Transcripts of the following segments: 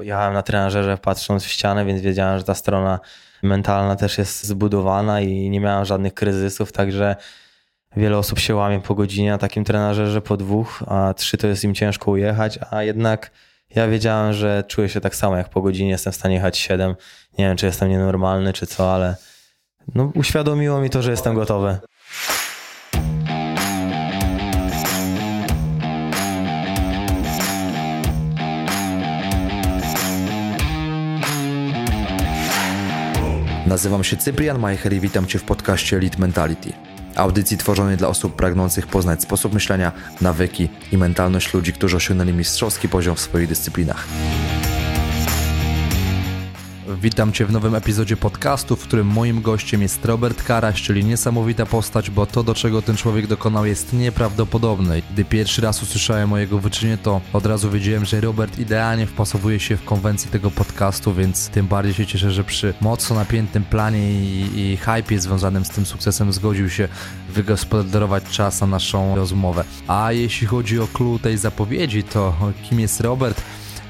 Jechałem na trenażerze patrząc w ścianę, więc wiedziałem, że ta strona mentalna też jest zbudowana i nie miałem żadnych kryzysów, także wiele osób się łamie po godzinie na takim trenażerze, po dwóch, a trzy to jest im ciężko ujechać, a jednak ja wiedziałem, że czuję się tak samo jak po godzinie, jestem w stanie jechać siedem. Nie wiem, czy jestem nienormalny, czy co, ale no, uświadomiło mi to, że jestem gotowy. Nazywam się Cyprian Majcher i witam Cię w podcaście Elite Mentality. Audycji tworzonej dla osób pragnących poznać sposób myślenia, nawyki i mentalność ludzi, którzy osiągnęli mistrzowski poziom w swoich dyscyplinach. Witam Cię w nowym epizodzie podcastu, w którym moim gościem jest Robert Karaś, czyli niesamowita postać, bo to, do czego ten człowiek dokonał, jest nieprawdopodobne. Gdy pierwszy raz usłyszałem o jego wyczynie, to od razu wiedziałem, że Robert idealnie wpasowuje się w konwencji tego podcastu, więc tym bardziej się cieszę, że przy mocno napiętym planie i, i hypie związanym z tym sukcesem zgodził się wygospodarować czas na naszą rozmowę. A jeśli chodzi o clue tej zapowiedzi, to kim jest Robert?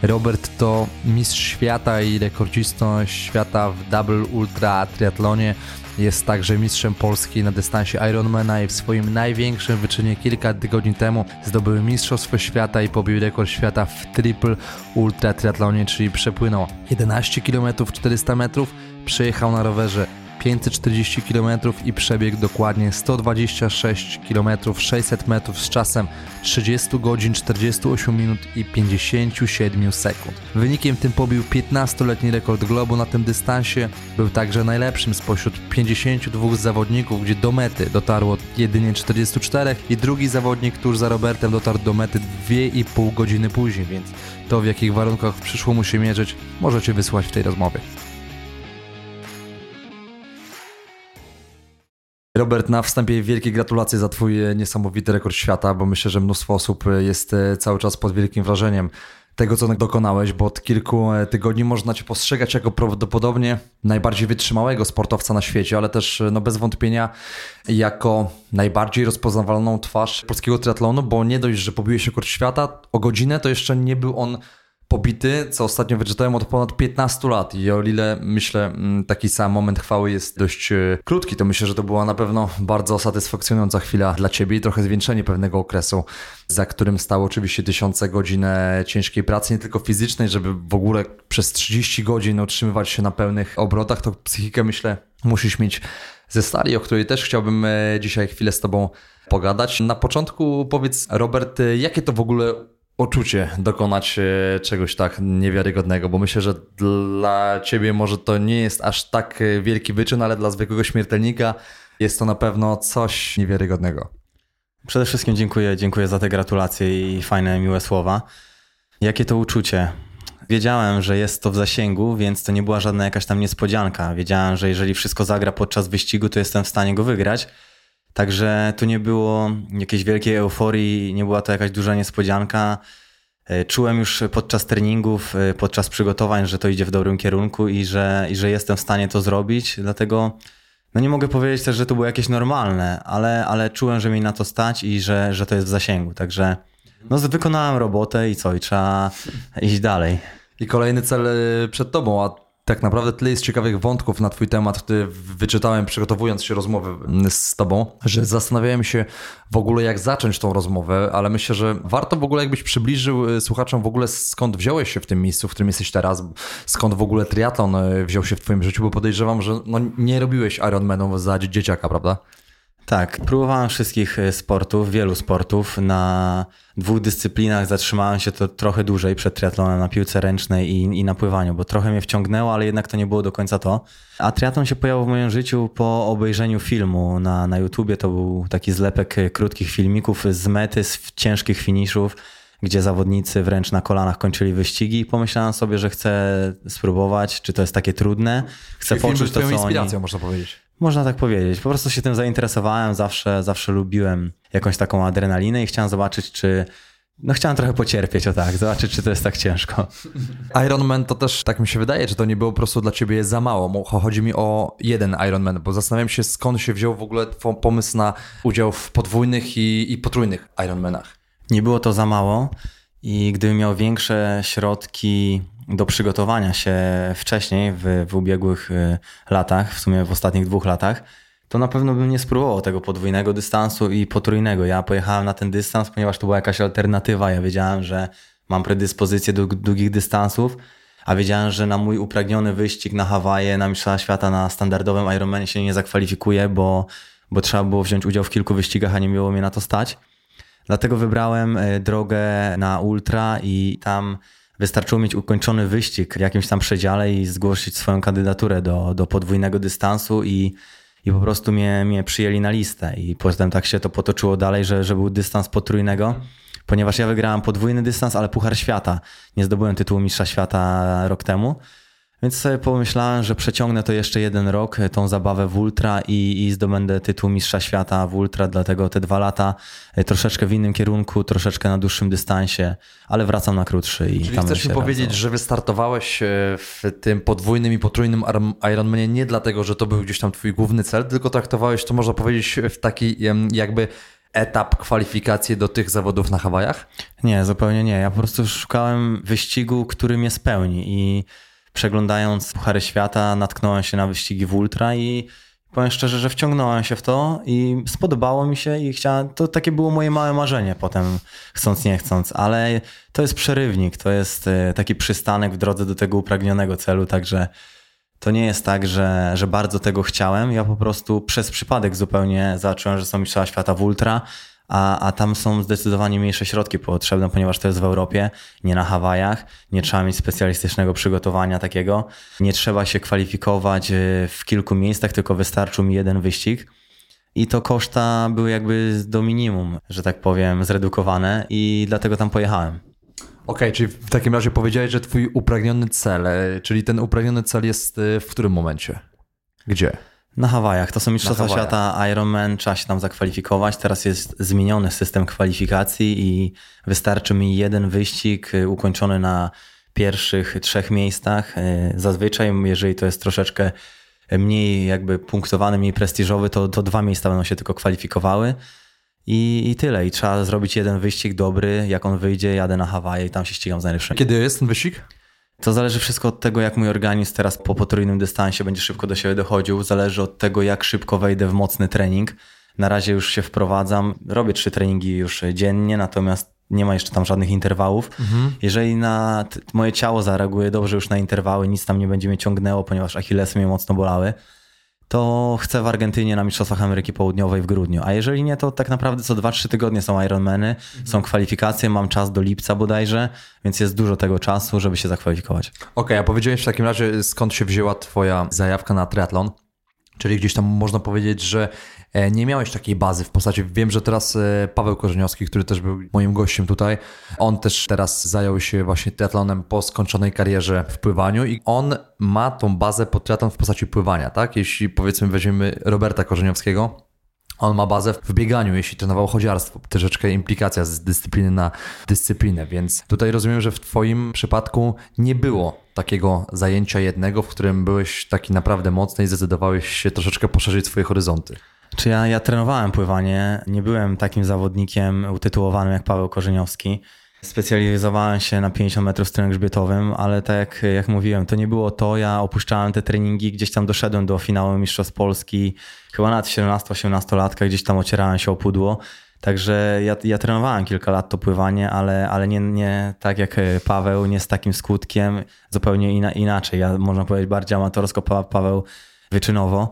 Robert to mistrz świata i rekordzista świata w double ultra triatlonie. Jest także mistrzem Polski na dystansie Ironmana i w swoim największym wyczynie kilka tygodni temu zdobył mistrzostwo świata i pobił rekord świata w triple ultra triatlonie, czyli przepłynął 11 km 400 metrów, przejechał na rowerze 540 km i przebiegł dokładnie 126 km 600 metrów z czasem 30 godzin 48 minut i 57 sekund. Wynikiem tym pobił 15-letni rekord globu na tym dystansie. Był także najlepszym spośród 52 zawodników, gdzie do mety dotarło jedynie 44 i drugi zawodnik tuż za Robertem dotarł do mety 2,5 godziny później, więc to w jakich warunkach przyszło mu się mierzyć możecie wysłać w tej rozmowie. Robert, na wstępie wielkie gratulacje za Twój niesamowity rekord świata, bo myślę, że mnóstwo osób jest e, cały czas pod wielkim wrażeniem tego, co dokonałeś, bo od kilku e, tygodni można Cię postrzegać jako prawdopodobnie najbardziej wytrzymałego sportowca na świecie, ale też e, no, bez wątpienia jako najbardziej rozpoznawalną twarz polskiego triatlonu, bo nie dość, że pobiłeś rekord świata o godzinę, to jeszcze nie był on pobity, co ostatnio wyczytałem od ponad 15 lat. I o ile myślę mm, taki sam moment chwały jest dość e, krótki, to myślę, że to była na pewno bardzo satysfakcjonująca chwila dla Ciebie i trochę zwieńczenie pewnego okresu, za którym stało oczywiście tysiące godzin e, ciężkiej pracy, nie tylko fizycznej, żeby w ogóle przez 30 godzin utrzymywać się na pełnych obrotach, to psychikę myślę musisz mieć ze stali, o której też chciałbym e, dzisiaj chwilę z Tobą pogadać. Na początku powiedz Robert, jakie to w ogóle uczucie dokonać e, czegoś tak niewiarygodnego, bo myślę, że dla ciebie może to nie jest aż tak e, wielki wyczyn, ale dla zwykłego śmiertelnika jest to na pewno coś niewiarygodnego. Przede wszystkim dziękuję, dziękuję za te gratulacje i fajne, miłe słowa. Jakie to uczucie? Wiedziałem, że jest to w zasięgu, więc to nie była żadna jakaś tam niespodzianka. Wiedziałem, że jeżeli wszystko zagra podczas wyścigu, to jestem w stanie go wygrać. Także tu nie było jakiejś wielkiej euforii, nie była to jakaś duża niespodzianka. E, czułem już podczas treningów, e, podczas przygotowań, że to idzie w dobrym kierunku i że, i że jestem w stanie to zrobić, dlatego no nie mogę powiedzieć też, że to było jakieś normalne, ale, ale czułem, że mi na to stać i że, że to jest w zasięgu. Także no, wykonałem robotę i co, i trzeba iść dalej. I kolejny cel e, przed tobą, a tak naprawdę tyle jest ciekawych wątków na Twój temat, który wyczytałem przygotowując się rozmowy z Tobą, że zastanawiałem się w ogóle jak zacząć tą rozmowę, ale myślę, że warto w ogóle jakbyś przybliżył y, słuchaczom w ogóle skąd wziąłeś się w tym miejscu, w którym jesteś teraz, skąd w ogóle triatlon y, wziął się w Twoim życiu, bo podejrzewam, że no nie robiłeś Ironmanów za dzieciaka, prawda? Tak, próbowałem wszystkich e, sportów, wielu sportów. Na dwóch dyscyplinach zatrzymałem się to trochę dłużej przed triatlonem, na piłce ręcznej i, i na pływaniu, bo trochę mnie wciągnęło, ale jednak to nie było do końca to. A triatlon się pojawił w moim życiu po obejrzeniu filmu na, na YouTubie. To był taki zlepek e, krótkich filmików z mety, z ciężkich finiszów, gdzie zawodnicy wręcz na kolanach kończyli wyścigi. Pomyślałem sobie, że chcę spróbować, czy to jest takie trudne. Chcę Czyli poczuć to, co inspiracją, oni... można powiedzieć. Można tak powiedzieć. Po prostu się tym zainteresowałem, zawsze, zawsze lubiłem jakąś taką adrenalinę i chciałem zobaczyć, czy. No chciałem trochę pocierpieć, o tak, zobaczyć, czy to jest tak ciężko. Ironman to też, tak mi się wydaje, czy to nie było po prostu dla ciebie za mało. Chodzi mi o jeden Ironman, bo zastanawiam się, skąd się wziął w ogóle pomysł na udział w podwójnych i, i potrójnych Ironmanach. Nie było to za mało i gdybym miał większe środki do przygotowania się wcześniej, w, w ubiegłych y, latach, w sumie w ostatnich dwóch latach, to na pewno bym nie spróbował tego podwójnego dystansu i potrójnego. Ja pojechałem na ten dystans, ponieważ to była jakaś alternatywa. Ja wiedziałem, że mam predyspozycję do długich dystansów, a wiedziałem, że na mój upragniony wyścig na Hawaje, na Mistrzostwa Świata, na standardowym Ironmanie się nie zakwalifikuję, bo, bo trzeba było wziąć udział w kilku wyścigach, a nie miało mnie na to stać. Dlatego wybrałem e, drogę na ultra i tam wystarczyło mieć ukończony wyścig w jakimś tam przedziale i zgłosić swoją kandydaturę do, do podwójnego dystansu i, i po prostu mnie, mnie przyjęli na listę. I potem tak się to potoczyło dalej, że, że był dystans potrójnego, ponieważ ja wygrałem podwójny dystans, ale Puchar Świata. Nie zdobyłem tytułu Mistrza Świata rok temu. Więc sobie pomyślałem, że przeciągnę to jeszcze jeden rok, e, tą zabawę w ultra i, i zdobędę tytuł Mistrza Świata w ultra, dlatego te dwa lata e, troszeczkę w innym kierunku, troszeczkę na dłuższym dystansie, ale wracam na krótszy. I Czyli tam chcesz mi powiedzieć, że wystartowałeś e, w tym podwójnym i potrójnym Ironmanie nie dlatego, że to był gdzieś tam twój główny cel, tylko traktowałeś to, można powiedzieć, w taki jakby etap kwalifikacji do tych zawodów na Hawajach? Nie, zupełnie nie. Ja po prostu szukałem wyścigu, który mnie spełni i przeglądając Puchary Świata natknąłem się na wyścigi w Ultra i powiem szczerze, że wciągnąłem się w to i spodobało mi się i chciałem, to takie było moje małe marzenie potem, chcąc nie chcąc, ale to jest przerywnik, to jest e, taki przystanek w drodze do tego upragnionego celu, także to nie jest tak, że, że bardzo tego chciałem, ja po prostu przez przypadek zupełnie zacząłem, że są Mistrzostwa Świata w Ultra, a, a tam są zdecydowanie mniejsze środki potrzebne, ponieważ to jest w Europie, nie na Hawajach, nie trzeba mieć specjalistycznego przygotowania takiego, nie trzeba się kwalifikować e, w kilku miejscach, tylko wystarczył mi jeden wyścig. I to koszta były jakby do minimum, że tak powiem, zredukowane i dlatego tam pojechałem. Okay, czyli w takim razie powiedziałeś, że twój upragniony cel, e, czyli ten upragniony cel jest e, w którym momencie? Gdzie? Na Hawajach. To są Mistrzostwa Świata Ironman, trzeba się tam zakwalifikować. Teraz jest zmieniony system kwalifikacji i wystarczy mi jeden wyścig y, ukończony na pierwszych trzech miejscach. Y, zazwyczaj, jeżeli to jest troszeczkę mniej jakby punktowany, mniej prestiżowy, to, to dwa miejsca będą się tylko kwalifikowały. I, I tyle. I trzeba zrobić jeden wyścig dobry. Jak on wyjdzie, jadę na Hawaje i tam się ścigam z najlepszymi. Kiedy jest ten wyścig? To zależy wszystko od tego, jak mój organizm teraz po potrójnym dystansie będzie szybko do siebie dochodził. Zależy od tego, jak szybko wejdę w mocny trening. Na razie już się wprowadzam. Robię trzy treningi już dziennie, natomiast nie ma jeszcze tam żadnych interwałów. Mhm. Jeżeli na moje ciało zareaguje dobrze już na interwały, nic tam nie będzie mnie ciągnęło, ponieważ achillesy mnie mocno bolały, to chcę w Argentynie na Mistrzostwach Ameryki Południowej w grudniu. A jeżeli nie, to tak naprawdę co 2-3 tygodnie są Ironmany, mhm. są kwalifikacje, mam czas do lipca bodajże, więc jest dużo tego czasu, żeby się zakwalifikować. Okej, okay, a powiedziałeś w takim razie, skąd się wzięła twoja zajawka na triatlon? Czyli gdzieś tam można powiedzieć, że nie miałeś takiej bazy w postaci. Wiem, że teraz e, Paweł Korzeniowski, który też był moim gościem tutaj, on też teraz zajął się właśnie triatlonem po skończonej karierze w pływaniu i on ma tą bazę pod triatlon w postaci pływania, tak? Jeśli powiedzmy weźmiemy Roberta Korzeniowskiego, on ma bazę w bieganiu, jeśli trenował chodziarstwo. Troszeczkę implikacja z dyscypliny na dyscyplinę, więc tutaj rozumiem, że w Twoim przypadku nie było takiego zajęcia jednego, w którym byłeś taki naprawdę mocny i zdecydowałeś się troszeczkę poszerzyć swoje horyzonty. Czy ja, ja trenowałem pływanie, nie byłem takim zawodnikiem utytułowanym jak Paweł Korzeniowski. Specjalizowałem się na 50 metrów trening grzbietowym, ale tak jak, jak mówiłem, to nie było to. Ja opuszczałem te treningi, gdzieś tam doszedłem do finału Mistrzostw Polski, chyba nawet 17-18 latka, gdzieś tam ocierałem się o pudło. Także ja, ja trenowałem kilka lat to pływanie, ale, ale nie, nie tak jak Paweł, nie z takim skutkiem, zupełnie ina, inaczej. Ja można powiedzieć bardziej amatorsko, Paweł wyczynowo.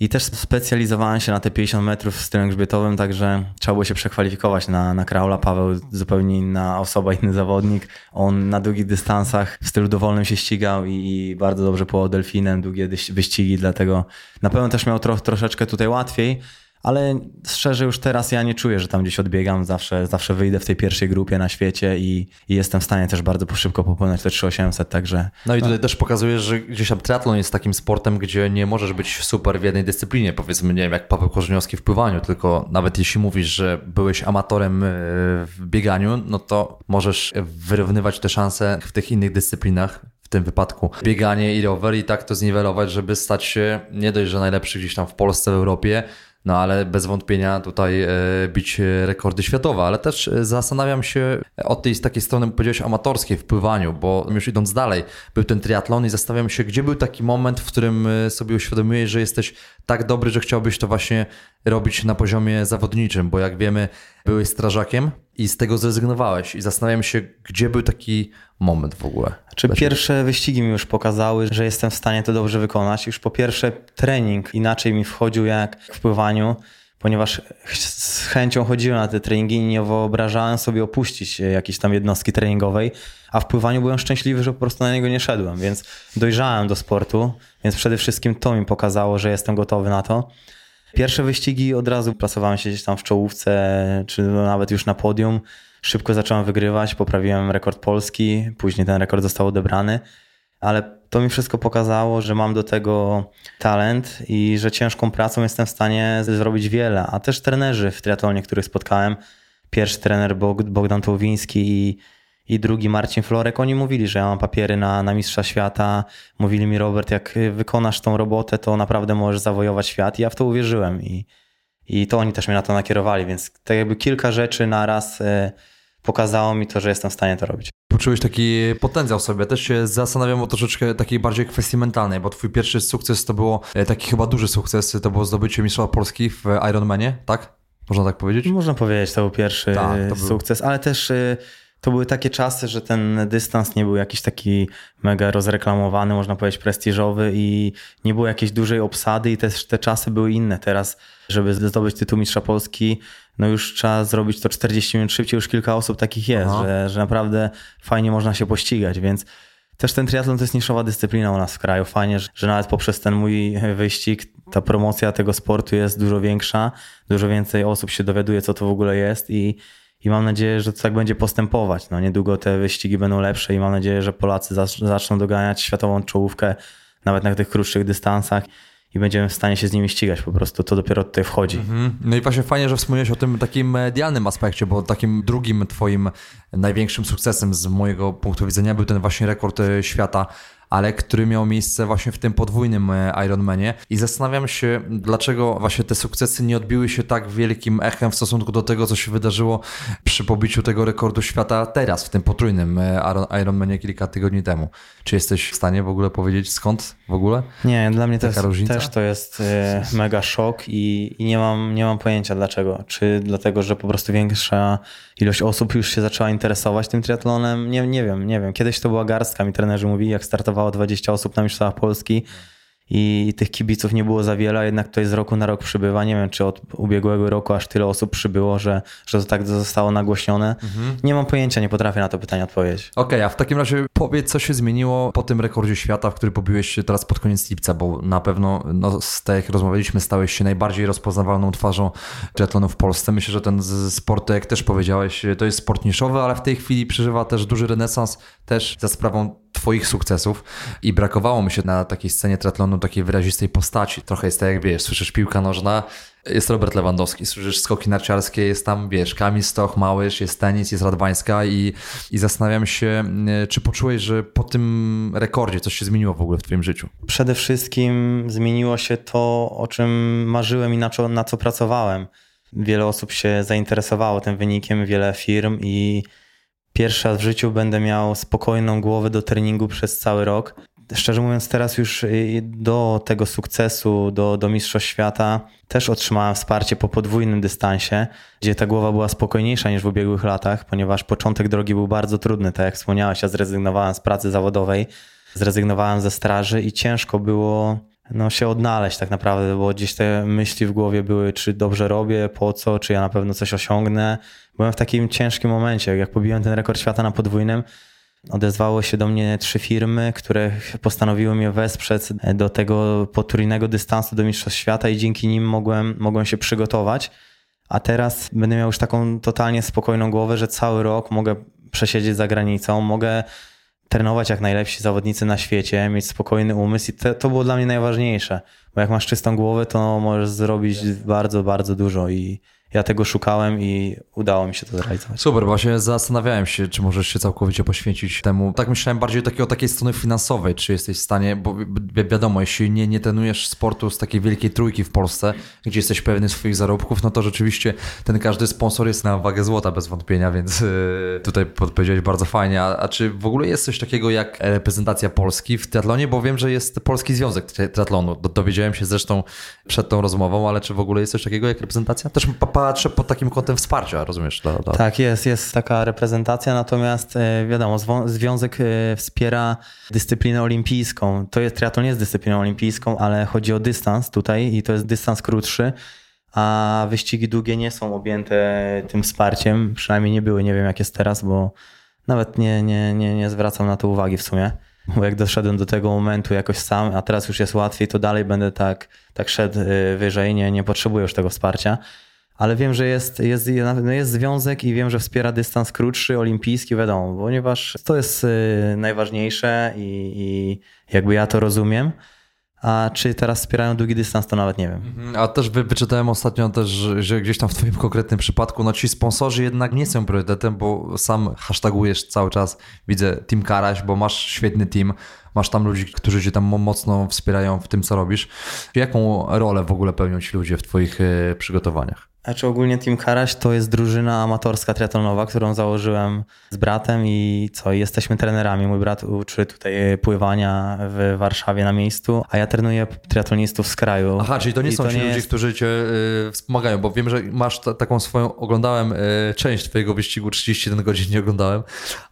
I też specjalizowałem się na te 50 metrów z stylem grzbietowym, także trzeba było się przekwalifikować na, na kraula. Paweł zupełnie inna osoba, inny zawodnik. On na długich dystansach w stylu dowolnym się ścigał i, i bardzo dobrze pływał delfinem, długie wyścigi, dlatego na pewno też miał tro, troszeczkę tutaj łatwiej ale szczerze już teraz ja nie czuję, że tam gdzieś odbiegam, zawsze, zawsze wyjdę w tej pierwszej grupie na świecie i, i jestem w stanie też bardzo szybko popłynąć te 3800, także... No i tutaj no. też pokazujesz, że gdzieś tam triatlon jest takim sportem, gdzie nie możesz być super w jednej dyscyplinie, powiedzmy, nie wiem, jak Paweł Korzeniowski w pływaniu, tylko nawet jeśli mówisz, że byłeś amatorem e, w bieganiu, no to możesz wyrównywać te szanse w tych innych dyscyplinach, w tym wypadku bieganie i rower i tak to zniwelować, żeby stać się nie dość, że najlepszy gdzieś tam w Polsce, w Europie, no ale bez wątpienia tutaj e, bić rekordy światowe, ale też e, zastanawiam się od tej z takiej strony, powiedziałeś, amatorskiej w pływaniu, bo już idąc dalej, był ten triatlon i zastanawiam się, gdzie był taki moment, w którym e, sobie uświadomiłeś, że jesteś tak dobry, że chciałbyś to właśnie robić na poziomie zawodniczym, bo jak wiemy, byłeś strażakiem i z tego zrezygnowałeś i zastanawiam się, gdzie był taki moment w ogóle. Czy pierwsze wyścigi mi już pokazały, że jestem w stanie to dobrze wykonać. Już po pierwsze trening inaczej mi wchodził jak w pływaniu, ponieważ z chęcią chodziłem na te treningi i nie wyobrażałem sobie opuścić jakiejś tam jednostki treningowej, a w pływaniu byłem szczęśliwy, że po prostu na niego nie szedłem, więc dojrzałem do sportu, więc przede wszystkim to mi pokazało, że jestem gotowy na to. Pierwsze wyścigi od razu pracowałem się gdzieś tam w czołówce, czy nawet już na podium. Szybko zacząłem wygrywać, poprawiłem rekord polski, później ten rekord został odebrany, ale to mi wszystko pokazało, że mam do tego talent i że ciężką pracą jestem w stanie zrobić wiele. A też trenerzy w triatlonie, których spotkałem, pierwszy trener Bogdan Tołwiński i i drugi Marcin Florek, oni mówili, że ja mam papiery na, na mistrza świata. Mówili mi, Robert, jak wykonasz tą robotę, to naprawdę możesz zawojować świat. I ja w to uwierzyłem i, i to oni też mnie na to nakierowali, więc tak jakby kilka rzeczy naraz e, pokazało mi to, że jestem w stanie to robić. Poczułeś taki potencjał sobie. Też się zastanawiam o troszeczkę takiej bardziej kwestii mentalnej, bo twój pierwszy sukces to było e, taki chyba duży sukces, to było zdobycie mistrza Polski w Ironmanie, tak? Można tak powiedzieć? Można powiedzieć, to był pierwszy tak, to był... sukces, ale też e, to były takie czasy, że ten dystans nie był jakiś taki mega rozreklamowany, można powiedzieć prestiżowy i nie było jakiejś dużej obsady i też te czasy były inne. Teraz, żeby zdobyć tytuł mistrza Polski, no już trzeba zrobić to 40 minut szybciej, już kilka osób takich jest, że, że naprawdę fajnie można się pościgać, więc też ten triatlon to jest niszowa dyscyplina u nas w kraju. Fajnie, że, że nawet poprzez ten mój wyścig ta promocja tego sportu jest dużo większa, dużo więcej osób się dowiaduje, co to w ogóle jest i i mam nadzieję, że to tak będzie postępować. No, niedługo te wyścigi będą lepsze i mam nadzieję, że Polacy zaczną doganiać światową czołówkę nawet na tych krótszych dystansach i będziemy w stanie się z nimi ścigać po prostu. To dopiero tutaj wchodzi. Mhm. No i właśnie fajnie, że wspomniałeś o tym takim medialnym aspekcie, bo takim drugim twoim największym sukcesem z mojego punktu widzenia był ten właśnie rekord e, świata ale który miał miejsce właśnie w tym podwójnym e, Ironmanie i zastanawiam się, dlaczego właśnie te sukcesy nie odbiły się tak wielkim echem w stosunku do tego, co się wydarzyło przy pobiciu tego rekordu świata teraz, w tym potrójnym e, Ironmanie kilka tygodni temu. Czy jesteś w stanie w ogóle powiedzieć skąd w ogóle? Nie, dla mnie też, też to jest e, mega szok i, i, nie, mam, nie mam pojęcia dlaczego. Czy dlatego, że po prostu większa ilość osób już się zaczęła interesować tym triatlonem? Nie, nie wiem, nie wiem. Kiedyś to była garstka, mi trenerzy mówili, jak startowało 20 osób na Mistrzostwach Polski i tych kibiców nie było za wiele, a jednak tutaj z roku na rok przybywa. Nie wiem, czy od ubiegłego roku aż tyle osób przybyło, że, że to tak zostało nagłośnione. Mhm. Nie mam pojęcia, nie potrafię na to pytanie odpowiedzieć. Okej, okay, a w takim razie powiedz, co się zmieniło po tym rekordzie świata, w który pobiłeś się teraz pod koniec lipca, bo na pewno, no, z tak jak rozmawialiśmy, stałeś się najbardziej rozpoznawalną twarzą triatlonu w Polsce. Myślę, że ten sport, jak też powiedziałeś, to jest sport niszowy, ale w tej chwili przeżywa też duży renesans, też za sprawą Twoich sukcesów i brakowało mi się na takiej scenie triatlonu takiej wyrazistej postaci. Trochę jest tak jak wiesz, słyszysz piłka nożna, jest Robert Lewandowski, słyszysz skoki narciarskie, jest tam, wiesz, Kamil Stoch, Małysz, jest tenis, jest Radwańska i, i zastanawiam się, e, czy poczułeś, że po tym rekordzie coś się zmieniło w ogóle w twoim życiu? Przede wszystkim zmieniło się to, o czym marzyłem i na co, na co pracowałem. Wiele osób się zainteresowało tym wynikiem, wiele firm i pierwszy raz w życiu będę miał spokojną głowę do treningu przez cały rok. Szczerze mówiąc, teraz już y, do tego sukcesu, do, do Mistrzostw Świata też otrzymałem wsparcie po podwójnym dystansie, gdzie ta głowa była spokojniejsza niż w ubiegłych latach, ponieważ początek drogi był bardzo trudny. Tak jak wspomniałeś, ja zrezygnowałem z pracy zawodowej, zrezygnowałem ze straży i ciężko było no, się odnaleźć tak naprawdę, bo gdzieś te myśli w głowie były, czy dobrze robię, po co, czy ja na pewno coś osiągnę. Byłem w takim ciężkim momencie, jak pobiłem ten rekord świata na podwójnym, odezwało się do mnie trzy firmy, które postanowiły mnie wesprzeć do tego potrójnego dystansu do Mistrzostw Świata i dzięki nim mogłem, mogłem się przygotować. A teraz będę miał już taką totalnie spokojną głowę, że cały rok mogę przesiedzieć za granicą, mogę trenować jak najlepsi zawodnicy na świecie, mieć spokojny umysł i to, to było dla mnie najważniejsze, bo jak masz czystą głowę, to możesz zrobić bardzo, bardzo dużo i, ja tego szukałem i udało mi się to zrealizować. Super, właśnie zastanawiałem się, czy możesz się całkowicie poświęcić temu. Tak myślałem bardziej o takiej strony finansowej, czy jesteś w stanie, bo wi wiadomo, jeśli nie, nie trenujesz sportu z takiej wielkiej trójki w Polsce, gdzie jesteś pewny swoich zarobków, no to rzeczywiście ten każdy sponsor jest na wagę złota bez wątpienia, więc yy, tutaj podpowiedziałeś bardzo fajnie. A, a, czy w ogóle jest coś takiego jak reprezentacja Polski w triatlonie? Bo wiem, że jest Polski Związek Triatlonu. Dowiedziałem się zresztą przed tą rozmową, ale czy w ogóle jest coś takiego jak reprezentacja? Też patrzę pod takim kątem wsparcia, rozumiesz? Dla, dla... Tak, jest, jest taka reprezentacja, natomiast e, wiadomo, związek e, wspiera dyscyplinę olimpijską. To jest, triatlon jest dyscypliną olimpijską, ale chodzi o dystans tutaj i to jest dystans krótszy, a wyścigi długie nie są objęte tym wsparciem, przynajmniej nie były, nie wiem jak jest teraz, bo nawet nie, nie, nie, nie zwracam na to uwagi w sumie. Bo jak doszedłem do tego momentu jakoś sam, a teraz już jest łatwiej, to dalej będę tak, tak szedł e, wyżej, nie, nie potrzebuję już tego wsparcia ale wiem, że jest, jest, no jest związek i wiem, że wspiera dystans krótszy, olimpijski, wiadomo, ponieważ to jest y, najważniejsze i, i jakby ja to rozumiem. A czy teraz wspierają długi dystans, to nawet nie wiem. Mhm, a też wy, wyczytałem ostatnio też, że gdzieś tam w twoim konkretnym przypadku, no ci sponsorzy jednak nie są priorytetem, bo sam hashtagujesz cały czas, widzę Team Karaś, bo masz świetny team, masz tam ludzi, którzy cię tam mocno wspierają w tym, co robisz. Jaką rolę w ogóle pełnią ci ludzie w twoich y, przygotowaniach? Znaczy ogólnie Team Karaś to jest drużyna amatorska triatlonowa, którą założyłem z bratem i co, jesteśmy trenerami. Mój brat uczy tutaj pływania w Warszawie na miejscu, a ja trenuję triatlonistów z kraju. Aha, czyli to nie I są to ci nie ludzie, jest... którzy cię y, wspomagają, bo wiem, że masz taką swoją, oglądałem y, część twojego wyścigu, 31 godzin nie oglądałem,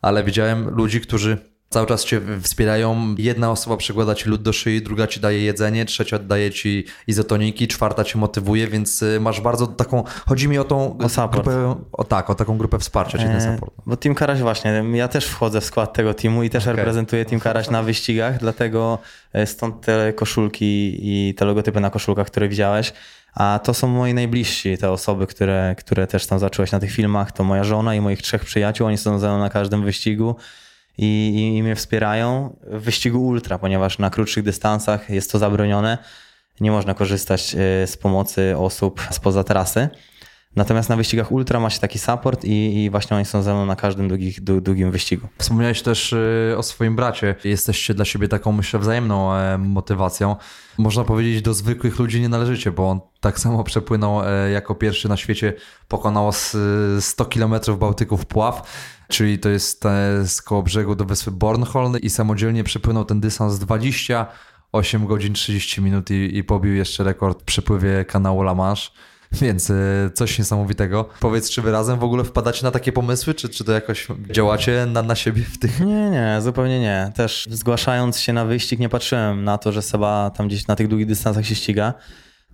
ale widziałem ludzi, którzy cały czas cię wspierają. Jedna osoba przykłada ci lód do szyi, druga ci daje jedzenie, trzecia daje ci izotoniki, czwarta cię motywuje, więc y, masz bardzo taką, chodzi mi o tą o grupę, o tak, o taką grupę wsparcia, czyli ten e, support. Bo Team Karaś właśnie, ja też wchodzę w skład tego teamu i też okay. reprezentuję Team Karaś na wyścigach, dlatego e, stąd te koszulki i te logotypy na koszulkach, które widziałeś. A to są moi najbliżsi, te osoby, które, które też tam zacząłeś na tych filmach. To moja żona i moich trzech przyjaciół. Oni są ze mną na każdym wyścigu i, i, i mnie wspierają w wyścigu ultra, ponieważ na krótszych dystansach jest to zabronione. Nie można korzystać e, z pomocy osób spoza trasy. Natomiast na wyścigach ultra ma się taki support i, i właśnie oni są ze mną na każdym długich, długim wyścigu. Wspomniałeś też e, o swoim bracie. Jesteście dla siebie taką, myślę, wzajemną e, motywacją. Można powiedzieć, do zwykłych ludzi nie należycie, bo on tak samo przepłynął jako pierwszy na świecie, pokonał 100 km Bałtyku w pław czyli to jest z koło brzegu do wyspy Bornholm i samodzielnie przepłynął ten dystans 28 godzin 30 minut i, i pobił jeszcze rekord w przepływie kanału La Manche. Więc e, coś niesamowitego. Powiedz, czy wy razem w ogóle wpadacie na takie pomysły, czy, czy to jakoś działacie na, na siebie w tych... Nie, nie, zupełnie nie. Też zgłaszając się na wyścig nie patrzyłem na to, że Seba tam gdzieś na tych długich dystansach się ściga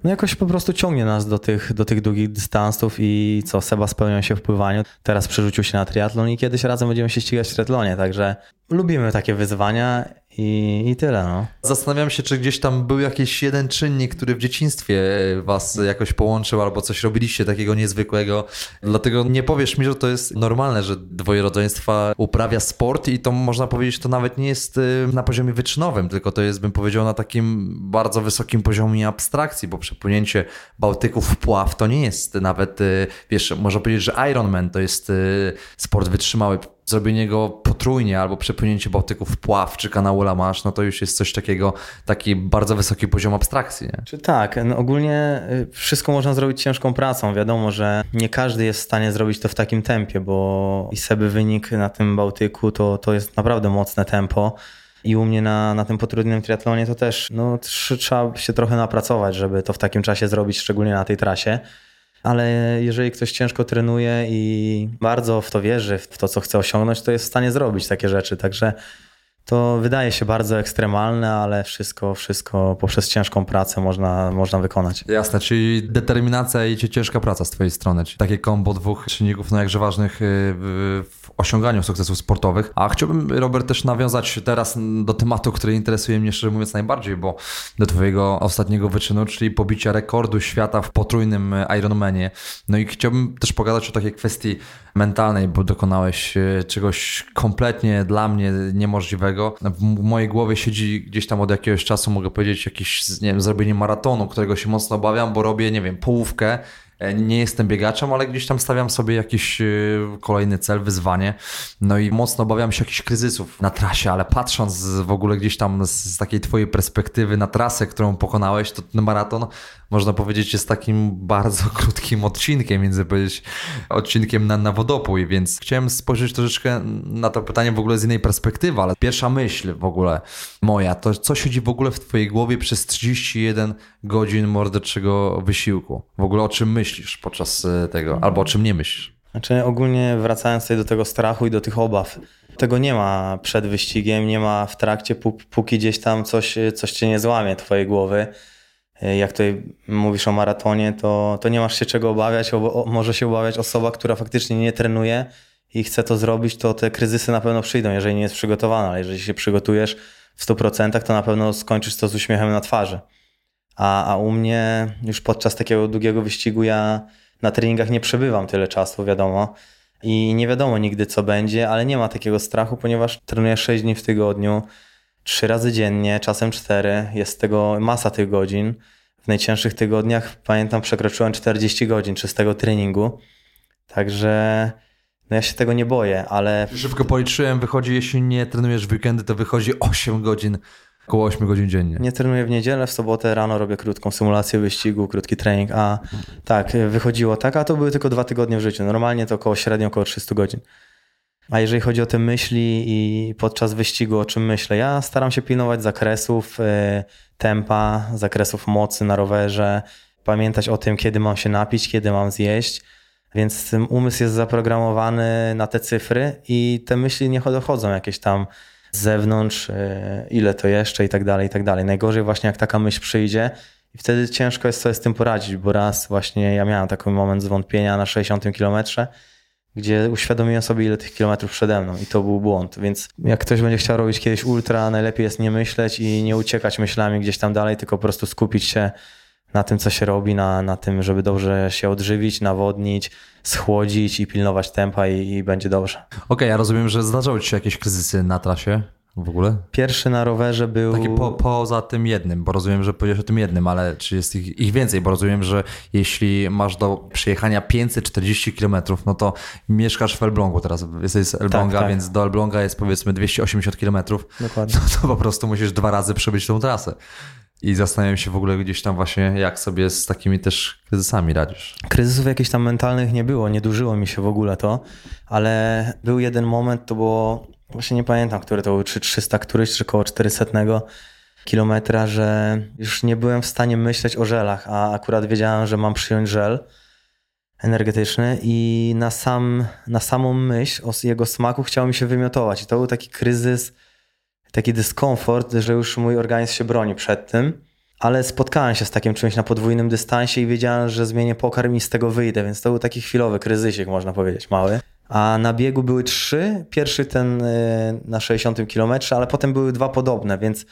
no jakoś po prostu ciągnie nas do tych, do tych długich dystansów i co, Seba spełniał się w pływaniu, teraz przerzucił się na triatlon i kiedyś razem będziemy się ścigać w triatlonie, także lubimy takie wyzwania i, I tyle. No. Zastanawiam się, czy gdzieś tam był jakiś jeden czynnik, który w dzieciństwie was jakoś połączył, albo coś robiliście takiego niezwykłego. Dlatego nie powiesz mi, że to jest normalne, że dwoje rodzeństwa uprawia sport i to można powiedzieć, to nawet nie jest y, na poziomie wyczynowym, tylko to jest, bym powiedział, na takim bardzo wysokim poziomie abstrakcji, bo przepłynięcie Bałtyku w pław to nie jest nawet, y, wiesz, można powiedzieć, że Ironman to jest y, sport wytrzymały zrobienie go potrójnie albo przepłynięcie Bałtyku w pław czy kanału La Manche, no to już jest coś takiego, taki bardzo wysoki poziom abstrakcji. Nie? Czy tak, no ogólnie y, wszystko można zrobić ciężką pracą. Wiadomo, że nie każdy jest w stanie zrobić to w takim tempie, bo i sobie wynik na tym Bałtyku to, to jest naprawdę mocne tempo. I u mnie na, na tym potrudnionym triatlonie to też no, trzeba się trochę napracować, żeby to w takim czasie zrobić, szczególnie na tej trasie ale jeżeli ktoś ciężko trenuje i bardzo w to wierzy, w to, co chce osiągnąć, to jest w stanie zrobić takie rzeczy. Także to wydaje się bardzo ekstremalne, ale wszystko, wszystko poprzez ciężką pracę można, można wykonać. Jasne, czyli determinacja i ciężka praca z twojej strony, czyli takie kombo dwóch czynników no jakże ważnych y, w osiąganiu sukcesów sportowych. A chciałbym, Robert, też nawiązać teraz do tematu, który interesuje mnie szczerze mówiąc najbardziej, bo do twojego ostatniego wyczynu, czyli pobicia rekordu świata w potrójnym Ironmanie. No i chciałbym też pogadać o takiej kwestii mentalnej, bo dokonałeś y, czegoś kompletnie dla mnie niemożliwego, w mojej głowie siedzi gdzieś tam od jakiegoś czasu, mogę powiedzieć, jakieś, nie wiem, zrobienie maratonu, którego się mocno obawiam, bo robię, nie wiem, połówkę E, nie jestem biegaczem, ale gdzieś tam stawiam sobie jakiś e, kolejny cel, wyzwanie. No i mocno obawiam się jakichś kryzysów na trasie, ale patrząc w ogóle gdzieś tam z takiej twojej perspektywy na trasę, którą pokonałeś, to ten maraton można powiedzieć jest takim bardzo krótkim odcinkiem, między powiedzieć odcinkiem na, na wodopój, więc chciałem spojrzeć troszeczkę na to pytanie w ogóle z innej perspektywy, ale pierwsza myśl w ogóle moja, to co siedzi w ogóle w twojej głowie przez 31 godzin morderczego wysiłku? W ogóle o czym myślisz podczas e, tego, albo o czym nie myślisz? Znaczy ogólnie wracając tutaj do tego strachu i do tych obaw, tego nie ma przed wyścigiem, nie ma w trakcie, póki gdzieś tam coś, coś cię nie złamie twojej głowy. E, jak tutaj mówisz o maratonie, to, to nie masz się czego obawiać, o, może się obawiać osoba, która faktycznie nie trenuje i chce to zrobić, to te kryzysy na pewno przyjdą, jeżeli nie jest przygotowana, ale jeżeli się przygotujesz w 100%, to na pewno skończysz to z uśmiechem na twarzy. A, a u mnie już podczas takiego długiego wyścigu ja na treningach nie przebywam tyle czasu, wiadomo. I nie wiadomo nigdy co będzie, ale nie ma takiego strachu, ponieważ trenuję 6 dni w tygodniu, 3 razy dziennie, czasem 4. Jest tego masa tych godzin. W najcięższych tygodniach, pamiętam, przekroczyłem 40 godzin czystego treningu. Także no ja się tego nie boję, ale... Szybko policzyłem, wychodzi, jeśli nie trenujesz w weekendy, to wychodzi 8 godzin Około 8 godzin dziennie. Nie trenuję w niedzielę, w sobotę rano robię krótką symulację wyścigu, krótki trening, a tak, wychodziło tak, a to były tylko dwa tygodnie w życiu. Normalnie to około średnio około 300 godzin. A jeżeli chodzi o te myśli i podczas wyścigu, o czym myślę, ja staram się pilnować zakresów y, tempa, zakresów mocy na rowerze, pamiętać o tym, kiedy mam się napić, kiedy mam zjeść. Więc umysł jest zaprogramowany na te cyfry i te myśli nie dochodzą jakieś tam z zewnątrz, e, ile to jeszcze i tak dalej, i tak dalej. Najgorzej właśnie jak taka myśl przyjdzie i wtedy ciężko jest sobie z tym poradzić, bo raz właśnie ja miałem taki moment zwątpienia na 60 kilometrze, gdzie uświadomiłem sobie, ile tych kilometrów przede mną i to był błąd. Więc jak ktoś będzie chciał robić kiedyś ultra, najlepiej jest nie myśleć i nie uciekać myślami gdzieś tam dalej, tylko po prostu skupić się na tym, co się robi, na, na tym, żeby dobrze się odżywić, nawodnić, schłodzić i pilnować tempa i, i będzie dobrze. Okej, okay, ja rozumiem, że zdarzały Ci się jakieś kryzysy na trasie w ogóle? Pierwszy na rowerze był... Taki po, poza tym jednym, bo rozumiem, że powiedziałeś o tym jednym, ale czy jest ich, ich więcej? Bo rozumiem, że jeśli masz do przejechania 540 km, no to mieszkasz w Elblągu teraz, jesteś z Elbląga, tak, tak. więc do Elbląga jest powiedzmy 280 km. Dokładnie. No to po prostu musisz dwa razy przebyć tą trasę. I zastanawiam się w ogóle gdzieś tam właśnie, jak sobie z takimi też kryzysami radzisz. Kryzysów jakichś tam mentalnych nie było, nie dużyło mi się w ogóle to, ale był jeden moment, to było, właśnie nie pamiętam, który to był, czy 300 któryś, czy około 400 kilometra, że już nie byłem w stanie myśleć o żelach, a akurat wiedziałem, że mam przyjąć żel energetyczny i na, sam, na samą myśl o jego smaku chciało mi się wymiotować. I to był taki kryzys, taki dyskomfort, że już mój organizm się broni przed tym. Ale spotkałem się z takim czymś na podwójnym dystansie i wiedziałem, że zmienię pokarm i z tego wyjdę, więc to był taki chwilowy kryzysik, można powiedzieć, mały. A na biegu były trzy. Pierwszy ten y, na 60 km, ale potem były dwa podobne, więc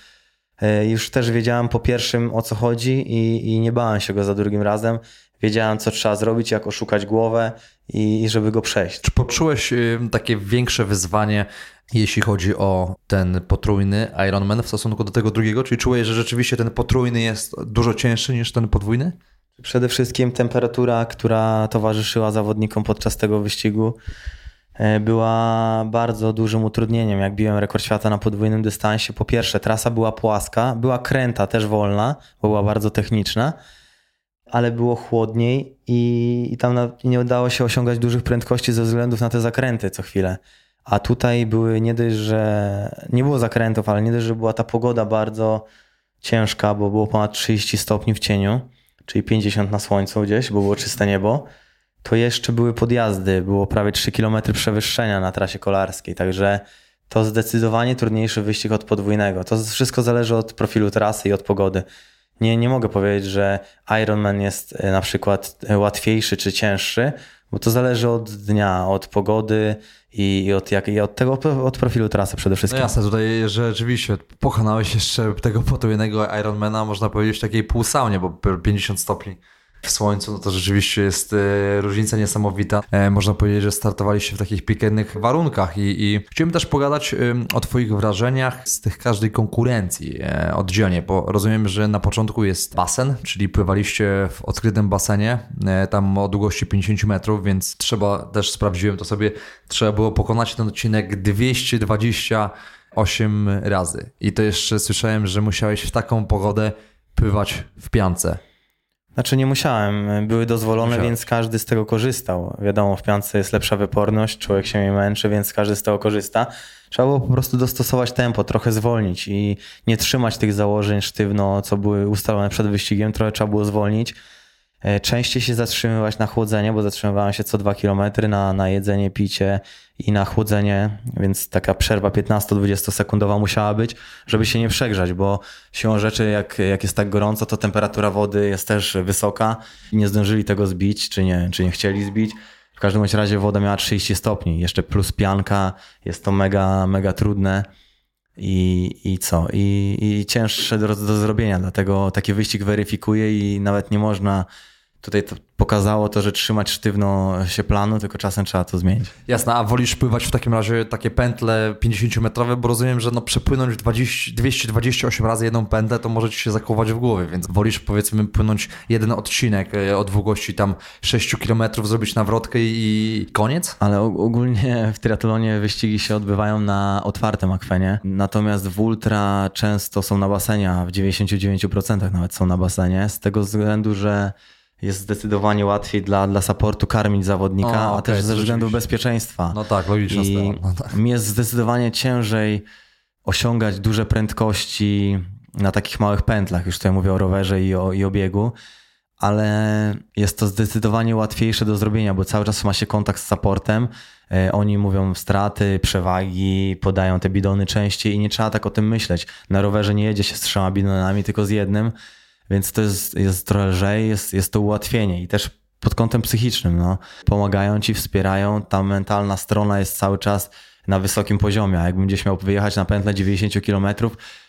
y, już też wiedziałem po pierwszym o co chodzi i, i nie bałem się go za drugim razem. Wiedziałem, co trzeba zrobić, jak oszukać głowę i, i żeby go przejść. Czy poczułeś y, takie większe wyzwanie jeśli chodzi o ten potrójny Ironman w stosunku do tego drugiego? Czyli czułeś, że rzeczywiście ten potrójny jest dużo cięższy niż ten podwójny? Przede wszystkim temperatura, która towarzyszyła zawodnikom podczas tego wyścigu, e, była bardzo dużym utrudnieniem. Jak biłem rekord świata na podwójnym dystansie, po pierwsze, trasa była płaska, była kręta też wolna, bo była bardzo techniczna, ale było chłodniej i, i tam nie udało się osiągać dużych prędkości ze względów na te zakręty co chwilę. A tutaj były nie dość, że nie było zakrętów, ale nie dość, że była ta pogoda bardzo ciężka, bo było ponad 30 stopni w cieniu, czyli 50 na słońcu gdzieś, bo było czyste niebo, to jeszcze były podjazdy, było prawie 3 km przewyższenia na trasie kolarskiej, także to zdecydowanie trudniejszy wyścig od podwójnego. To wszystko zależy od profilu trasy i od pogody. Nie, nie mogę powiedzieć, że Ironman jest e, na przykład łatwiejszy czy cięższy, bo to zależy od dnia, od pogody i od, jak, i od tego, od profilu trasy przede wszystkim. No jasne, tutaj rzeczywiście pokonałeś jeszcze tego potrójnego Ironmana, można powiedzieć, w takiej półsaunie, bo 50 stopni w słońcu, no to rzeczywiście jest e, różnica niesamowita. E, można powiedzieć, że startowaliście w takich piekielnych warunkach i, i chciałbym też pogadać e, o Twoich wrażeniach z tych każdej konkurencji e, oddzielnie, bo rozumiem, że na początku jest basen, czyli pływaliście w odkrytym basenie, e, tam o długości 50 metrów, więc trzeba, też sprawdziłem to sobie, trzeba było pokonać ten odcinek 228 razy. I to jeszcze słyszałem, że musiałeś w taką pogodę pływać w piance. Znaczy nie musiałem, były dozwolone, Musiałeś. więc każdy z tego korzystał. Wiadomo, w piance jest lepsza wyporność, człowiek się nie męczy, więc każdy z tego korzysta. Trzeba było po prostu dostosować tempo, trochę zwolnić i nie trzymać tych założeń sztywno, co były ustalone przed wyścigiem, trochę trzeba było zwolnić. E, Częściej się zatrzymywać na chłodzenie, bo zatrzymywałem się co 2 km na, na jedzenie, picie i na chłodzenie, więc taka przerwa 15-20 sekundowa musiała być, żeby się nie przegrzać, bo siłą rzeczy jak, jak jest tak gorąco, to temperatura wody jest też wysoka i nie zdążyli tego zbić, czy nie, czy nie chcieli zbić. W każdym razie woda miała 30 stopni, jeszcze plus pianka, jest to mega, mega trudne. I, I co? I, I cięższe do, do zrobienia, dlatego taki wyścig weryfikuje i nawet nie można. Tutaj to pokazało to, że trzymać sztywno się planu, tylko czasem trzeba to zmienić. Jasne, a wolisz pływać w takim razie takie pętle 50-metrowe, bo rozumiem, że no przepłynąć 20, 228 razy jedną pętlę to może ci się zakować w głowie, więc wolisz powiedzmy płynąć jeden odcinek e, o długości tam 6 km, zrobić nawrotkę i koniec? Ale og- ogólnie w triatlonie wyścigi się odbywają na otwartym akwenie, natomiast w ultra często są na basenie, a w 99% nawet są na basenie, z tego względu, że jest zdecydowanie łatwiej dla, dla supportu karmić zawodnika, O, a też ze względu bezpieczeństwa. No tak, logiczna I sprawa. No tak. mi jest zdecydowanie ciężej osiągać duże prędkości na takich małych pętlach. Już tutaj mówię o rowerze i o, i o biegu, ale jest to zdecydowanie łatwiejsze do zrobienia, bo cały czas ma się kontakt z supportem. E, Oni mówią straty, przewagi, podają te bidony częściej i nie trzeba tak o tym myśleć. Na rowerze nie jedzie się z trzema bidonami, tylko z jednym, więc to jest, jest trochę lżej, jest, jest to ułatwienie i też pod kątem psychicznym. No. Pomagają ci, wspierają, ta mentalna strona jest cały czas na wysokim poziomie, a jakbym gdzieś miał wyjechać na pętlę 90 km,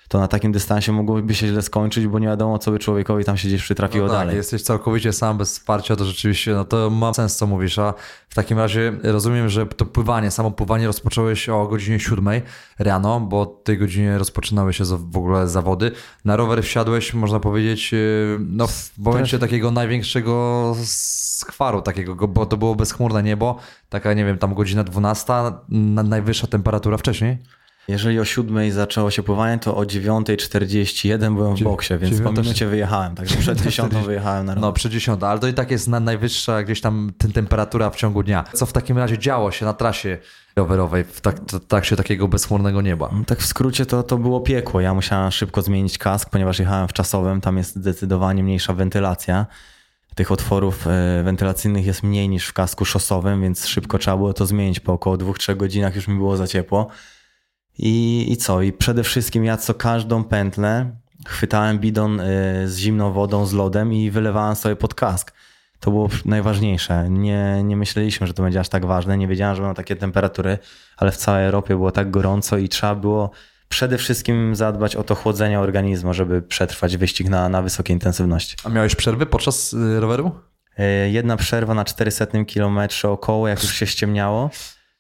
to na takim dystansie mogłoby się źle skończyć, bo nie wiadomo, co by człowiekowi tam się gdzieś przytrafiło No tak, dalej. jesteś całkowicie sam bez wsparcia, to rzeczywiście, no to ma sens, co mówisz, a w takim razie rozumiem, że to pływanie, samo pływanie rozpocząłeś o godzinie 7 rano, bo o tej godzinie rozpoczynały się w ogóle zawody. Na rower wsiadłeś, można powiedzieć, yy, no w momencie takiego największego skwaru takiego, bo to było bezchmurne niebo, taka, nie wiem, tam godzina 12, na, najwyższa temperatura wcześniej. Jeżeli o 7 zaczęło się pływanie, to o 9.41 byłem w boksie, więc po 9:40. minucie wyjechałem, także przed 10 wyjechałem na rower. No, przy 10, ale to i tak jest na najwyższa gdzieś tam temperatura w ciągu dnia. Co w takim razie działo się na trasie rowerowej w tak, takiego bezchmurnego nieba? Tak w skrócie to, to było piekło. Ja musiałem szybko zmienić kask, ponieważ jechałem w czasowym, tam jest zdecydowanie mniejsza wentylacja. Tych otworów e, wentylacyjnych jest mniej niż w kasku szosowym, więc szybko trzeba było to zmienić. Po około 2-3 godzinach już mi było za ciepło. I, I co? I przede wszystkim ja co każdą pętlę chwytałem bidon e, z zimną wodą, z lodem i wylewałem sobie pod kask. To było najważniejsze. Nie, nie myśleliśmy, że to będzie aż tak ważne. Nie wiedziałem, że będą takie temperatury, ale w całej Europie było tak gorąco i trzeba było przede wszystkim zadbać o to chłodzenie organizmu, żeby przetrwać wyścig na, na wysokiej intensywności. A miałeś przerwy podczas y, roweru? E, Jedna przerwa na 400 km około, jak już się ściemniało,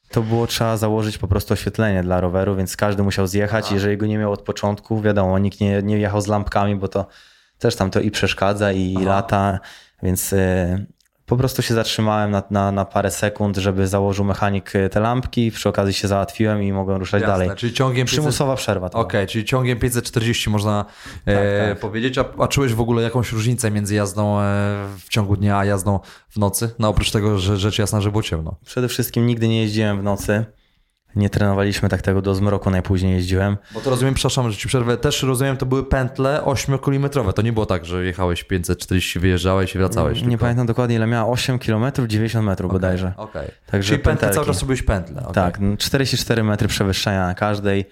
to było trzeba założyć po prostu oświetlenie dla roweru, więc każdy musiał zjechać. Jeżeli go nie miał od początku, wiadomo, nikt nie, nie jechał z lampkami, bo to też tam to i przeszkadza, i lata, więc e, po prostu się zatrzymałem na, na, na parę sekund, żeby założył mechanik e, te lampki, przy okazji się załatwiłem i mogłem ruszać dalej. czyli ciągiem 500... Przymusowa przerwa. Okej, czyli ciągiem 540 można e, tak. powiedzieć. A, a czułeś w ogóle jakąś różnicę między jazdą e, w ciągu dnia, a jazdą w nocy? No oprócz tego, że rzecz jasna, że było ciemno. Przede wszystkim nigdy nie jeździłem w nocy. Nie trenowaliśmy tak tego do zmroku, najpóźniej jeździłem. Bo to rozumiem, przepraszam, że ci przerwę, też rozumiem, to były pętle 8-kilometrowe. To nie było tak, że jechałeś 540, wyjeżdżałeś i wracałeś. Nie tylko- pamiętam dokładnie ile miała, 8 km, 90 metrów bodajże. Okej. Także Czyli pętle cały czas robiłeś pętle. okej. Tak, no, 44 metry przewyższenia na każdej,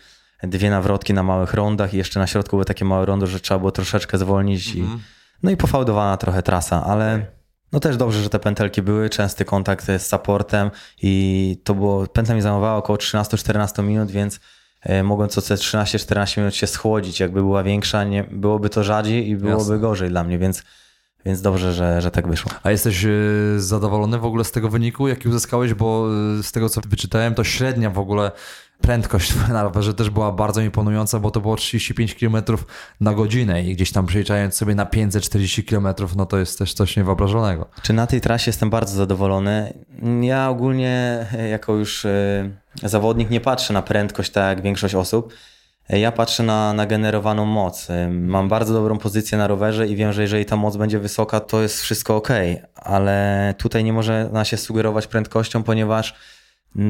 dwie nawrotki na małych rondach i jeszcze na środku były takie małe rondo, że trzeba było troszeczkę zwolnić. I, no i pofałdowana trochę trasa, ale no też dobrze, że te pętelki były, częsty kontakt z supportem i to było, pętla mi zajmowała około 13-14 minut, więc e, mogłem co te 13-14 minut się schłodzić. Jakby była większa, nie, byłoby to rzadziej i byłoby Jasne. gorzej dla mnie, więc więc dobrze, że, że tak wyszło. A jesteś y, zadowolony w ogóle z tego wyniku, jaki uzyskałeś, bo y, z tego co wyczytałem, to średnia w ogóle prędkość na rowerze też była bardzo imponująca, bo to było 35 km na godzinę i gdzieś tam przeliczając sobie na 540 km, no to jest też coś niewyobrażonego. Czy na tej trasie jestem bardzo zadowolony? Ja ogólnie jako już y, zawodnik nie patrzę na prędkość tak jak większość osób. Ja patrzę na, na generowaną moc. Mam bardzo dobrą pozycję na rowerze i wiem, że jeżeli ta moc będzie wysoka, to jest wszystko ok, ale tutaj nie można się sugerować prędkością, ponieważ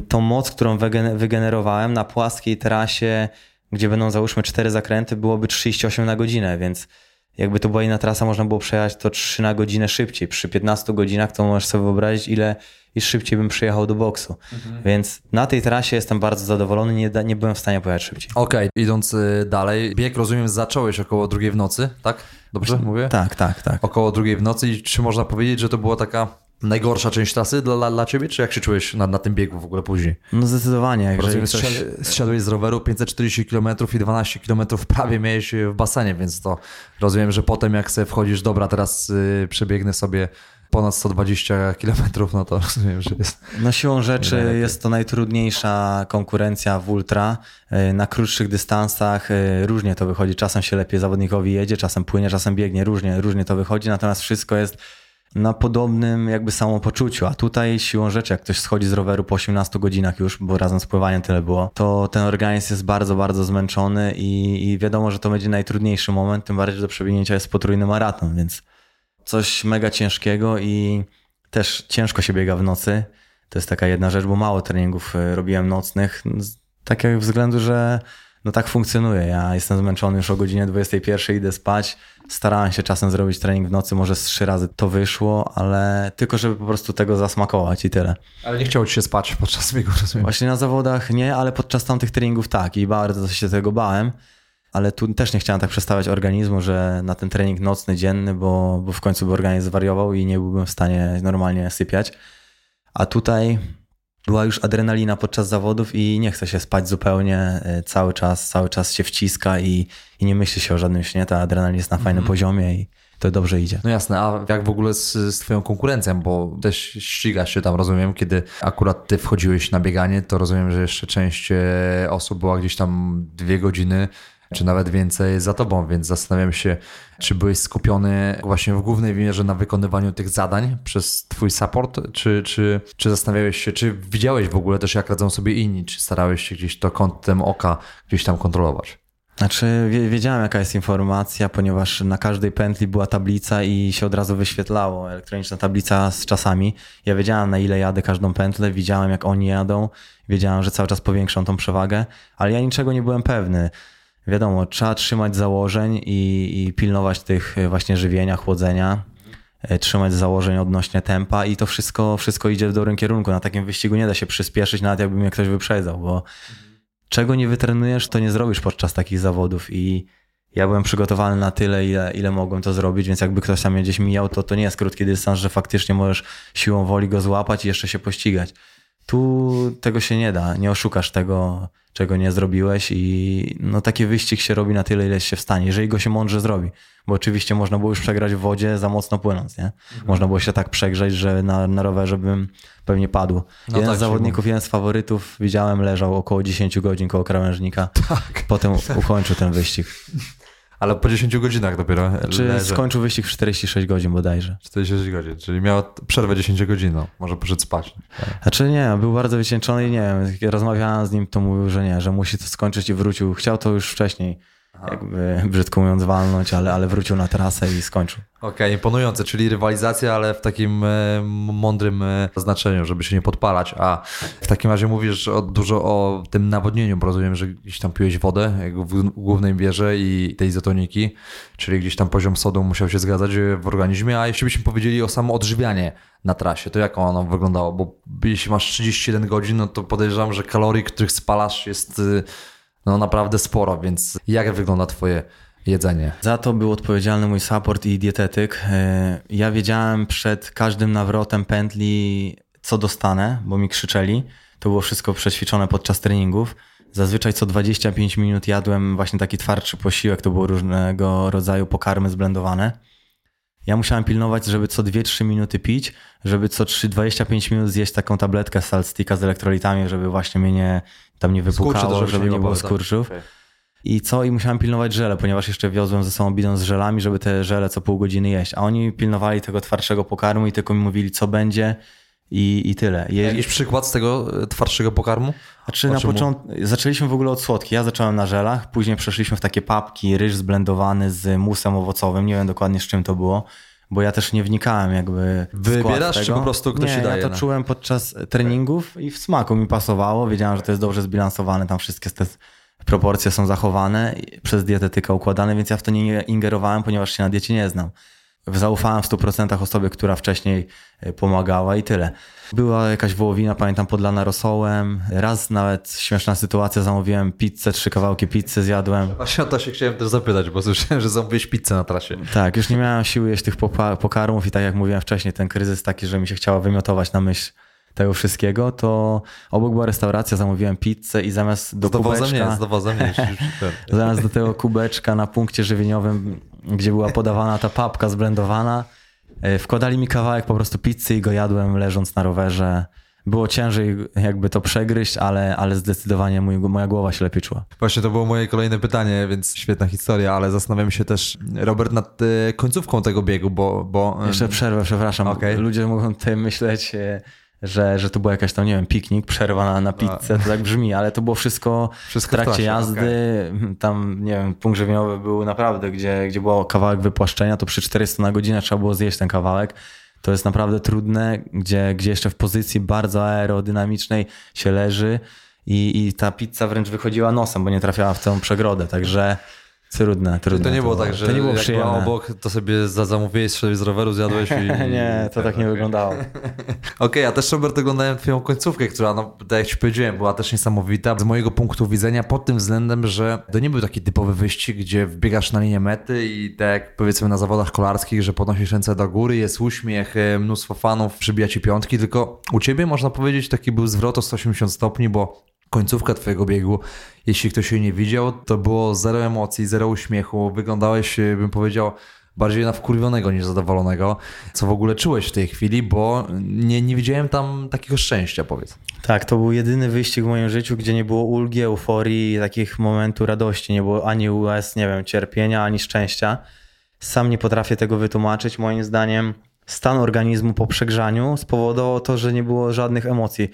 tą moc, którą wygenerowałem na płaskiej trasie, gdzie będą załóżmy cztery zakręty, byłoby 38 na godzinę, więc jakby to była inna trasa, można było przejechać to 3 na godzinę szybciej. Przy 15 godzinach to możesz sobie wyobrazić, ile i szybciej bym przyjechał do boksu. Mhm. Więc na tej trasie jestem bardzo zadowolony, nie, nie byłem w stanie pojechać szybciej. Okej, okay, idąc y, dalej, bieg rozumiem zacząłeś około drugiej w nocy, tak? Dobrze mówię? Tak, tak, tak. Około drugiej w nocy i czy można powiedzieć, że to była taka najgorsza część trasy dla, dla ciebie, czy jak się czułeś na, na tym biegu w ogóle później? No zdecydowanie. Rozumiem, coś... zsiadłeś z roweru 540 km i 12 km prawie miałeś w basenie, więc to rozumiem, że potem jak sobie wchodzisz, dobra, teraz y, przebiegnę sobie ponad 120 km, no to rozumiem, że jest. No siłą rzeczy jest to najtrudniejsza konkurencja w ultra. Y, na krótszych dystansach y, różnie to wychodzi. Czasem się lepiej zawodnikowi jedzie, czasem płynie, czasem biegnie, różnie, różnie to wychodzi, natomiast wszystko jest na podobnym jakby samopoczuciu, a tutaj siłą rzeczy, jak ktoś schodzi z roweru po 18 godzinach już, bo razem z pływaniem tyle było, to ten organizm jest bardzo, bardzo zmęczony i, i wiadomo, że to będzie najtrudniejszy moment, tym bardziej, że do przebiegnięcia jest potrójny maraton, więc coś mega ciężkiego i też ciężko się biega w nocy. To jest taka jedna rzecz, bo mało treningów e, robiłem nocnych, z takiego względu, że no tak funkcjonuje. Ja jestem zmęczony już o godzinie 21, idę spać. Starałem się czasem zrobić trening w nocy, może z trzy razy to wyszło, ale tylko żeby po prostu tego zasmakować i tyle. Ale nie chciało ci się spać podczas biegu, rozumiem? Właśnie na zawodach nie, ale podczas tamtych treningów tak i bardzo się tego bałem. Ale tu też nie chciałem tak przestawiać organizmu, że na ten trening nocny, dzienny, bo, bo w końcu by organizm wariował i nie byłbym w stanie normalnie sypiać. A tutaj była już adrenalina podczas zawodów i nie chce się spać zupełnie, e, cały czas, cały czas się wciska i, i nie myśli się o żadnym śnie, ta adrenalina jest na fajnym mm. poziomie i to dobrze idzie. No jasne, a jak w ogóle z, z twoją konkurencją, bo też ścigasz się tam, rozumiem, kiedy akurat ty wchodziłeś na bieganie, to rozumiem, że jeszcze część e, osób była gdzieś tam dwie godziny czy nawet więcej za tobą, więc zastanawiam się, czy byłeś skupiony właśnie w głównej mierze na wykonywaniu tych zadań przez twój support, czy, czy, czy zastanawiałeś się, czy widziałeś w ogóle też jak radzą sobie inni, czy starałeś się gdzieś to kątem oka gdzieś tam kontrolować? Znaczy, wiedziałem jaka jest informacja, ponieważ na każdej pętli była tablica i się od razu wyświetlało elektroniczna tablica z czasami. Ja wiedziałem na ile jadę każdą pętlę, widziałem jak oni jadą, wiedziałem, że cały czas powiększą tą przewagę, ale ja niczego nie byłem pewny wiadomo, trzeba trzymać założeń i, i pilnować tych e, właśnie żywienia, chłodzenia, e, trzymać założeń odnośnie tempa i to wszystko, wszystko idzie w dobrym kierunku. Na takim wyścigu nie da się przyspieszyć, nawet jakby mnie ktoś wyprzedzał, bo czego nie wytrenujesz, to nie zrobisz podczas takich zawodów i ja byłem przygotowany na tyle, ile, ile mogłem to zrobić, więc jakby ktoś tam mnie gdzieś mijał, to to nie jest krótki dystans, że faktycznie możesz siłą woli go złapać i jeszcze się pościgać. Tu tego się nie da, nie oszukasz tego, czego nie zrobiłeś i no taki wyścig się robi na tyle, ile się w stanie, jeżeli go się mądrze zrobi. Bo oczywiście można było już przegrać w wodzie za mocno płynąc, nie? Mhm. Można było się tak przegrzeć, że na, na rowerze bym pewnie padł. No jeden tak z zawodników, jeden z faworytów widziałem, leżał około 10 godzin koło krawężnika. Tak. Potem ukończył ten wyścig. Ale po 10 godzinach dopiero. Czy leży. skończył wyścig w 46 godzin bodajże. 46 godzin, czyli miał przerwę 10 godzin, może poszedł spać. Tak. Znaczy nie, był bardzo wycieńczony i nie wiem, jak rozmawiałem z nim, to mówił, że nie, że musi to skończyć i wrócił. Chciał to już wcześniej jakby brzydko mówiąc walnąć, ale, ale wrócił na trasę i skończył. Okej, okay, imponujące, czyli rywalizacja, ale w takim e, mądrym e, znaczeniu, żeby się nie podpalać. A w takim razie mówisz o, dużo o tym nawodnieniu, bo rozumiem, że gdzieś tam piłeś wodę w głównej wieży i tej izotoniki, czyli gdzieś tam poziom sodu musiał się zgadzać w organizmie. A jeśli byśmy powiedzieli o samo odżywianie na trasie, to jak ono wyglądało? Bo jeśli masz 31 godzin, no to podejrzewam, że kalorii, których spalasz jest no naprawdę sporo, więc jak wygląda twoje jedzenie? Za to był odpowiedzialny mój support i dietetyk. E, ja wiedziałem przed każdym nawrotem pętli, co dostanę, bo mi krzyczeli. To było wszystko przećwiczone podczas treningów. Zazwyczaj co 25 minut jadłem właśnie taki twardszy posiłek, to było różnego rodzaju pokarmy zblendowane. Ja musiałem pilnować, żeby co 2-3 minuty pić, żeby co 3-25 minut zjeść taką tabletkę salstika z elektrolitami, żeby właśnie mnie nie, tam nie wypukało, Skurczy żeby nie było tak. skurczów. I co? I musiałem pilnować żele, ponieważ jeszcze wiozłem ze sobą bidon z żelami, żeby te żele co pół godziny jeść. A oni pilnowali tego twardszego pokarmu i tylko mi mówili, co będzie i, i tyle. Je, Jakiś przykład z tego e, twardszego pokarmu? znaczy na początku zaczęliśmy w ogóle od słodki. Ja zacząłem na żelach, później przeszliśmy w takie papki, ryż zblendowany z musem owocowym. Nie wiem dokładnie z czym to było, bo ja też nie wnikałem jakby w Wybierasz, tego. czy po prostu ktoś nie, ci daje, Ja to no? czułem podczas treningów i w smaku mi pasowało. Wiedziałem, że to jest dobrze zbilansowane, tam wszystkie te proporcje są zachowane, przez dietetyka układane, więc ja w to nie ingerowałem, ponieważ się na diecie nie znam. Zaufałem w 100% osobie, która wcześniej y, pomagała i tyle. Była jakaś wołowina, pamiętam, podlana rosołem. Raz nawet śmieszna sytuacja, zamówiłem pizzę, trzy kawałki pizzy zjadłem. Właśnie o to się chciałem też zapytać, bo słyszałem, że zamówiłeś pizzę na trasie. Tak, już nie miałem siły jeść tych pokarmów i tak jak mówiłem wcześniej, ten kryzys taki, że mi się chciało wymiotować na myśl tego wszystkiego, to obok była restauracja, zamówiłem pizzę i zamiast do Z kubeczka... z dowozem ten. Zamiast do tego kubeczka na punkcie żywieniowym, gdzie była podawana ta papka zblendowana, e, wkładali mi kawałek po prostu pizzy i go jadłem leżąc na rowerze. Było ciężej jakby to przegryźć, ale, ale zdecydowanie mój, moja głowa się lepiej czuła. Właśnie to było moje kolejne pytanie, więc świetna historia, ale zastanawiam się też, Robert, nad e, końcówką tego biegu, bo... bo Jeszcze przerwę, przepraszam. Okej. Ludzie mogą tutaj myśleć, e, że, że to była jakaś tam, nie wiem, piknik, przerwa na, pizzę, to tak brzmi, ale to było wszystko, Wszystko w w trakcie trasie, jazdy. Tam, nie wiem, punkt żywieniowy był naprawdę, gdzie, gdzie był kawałek wypłaszczenia, to przy 400 na godzinę trzeba było zjeść ten kawałek. To jest naprawdę trudne, gdzie, gdzie jeszcze w pozycji bardzo aerodynamicznej się leży i, i ta pizza wręcz wychodziła nosem, bo nie trafiała w tę przegrodę, także trudne, trudne. To nie było tak, że to nie było jak przyjemne. obok, to sobie za- zamówiłeś sobie z roweru, zjadłeś i... nie, to tak nie wyglądało. Okej, a też Robert oglądałem twoją końcówkę, która, no, tak jak ci powiedziałem, była też niesamowita. Z mojego punktu widzenia pod tym względem, że to nie był taki typowy wyścig, gdzie wbiegasz na linię mety i tak powiedzmy na zawodach kolarskich, że podnosisz ręce do góry, jest uśmiech, e, mnóstwo fanów, przybija ci piątki, tylko u ciebie można powiedzieć taki był zwrot o 180 stopni, bo końcówka twojego biegu, jeśli ktoś jej nie widział, to było zero emocji, zero uśmiechu, wyglądałeś, e, bym powiedział, bardziej na wkurwionego niż zadowolonego. Co w ogóle czułeś w tej chwili, bo nie, nie widziałem tam takiego szczęścia, powiedz. Tak, to był jedyny wyścig w moim życiu, gdzie nie było ulgi, euforii takich momentu radości. Nie było ani łez, nie wiem, cierpienia, ani szczęścia. Sam nie potrafię tego wytłumaczyć. Moim zdaniem stan organizmu po przegrzaniu spowodował to, że nie było żadnych emocji.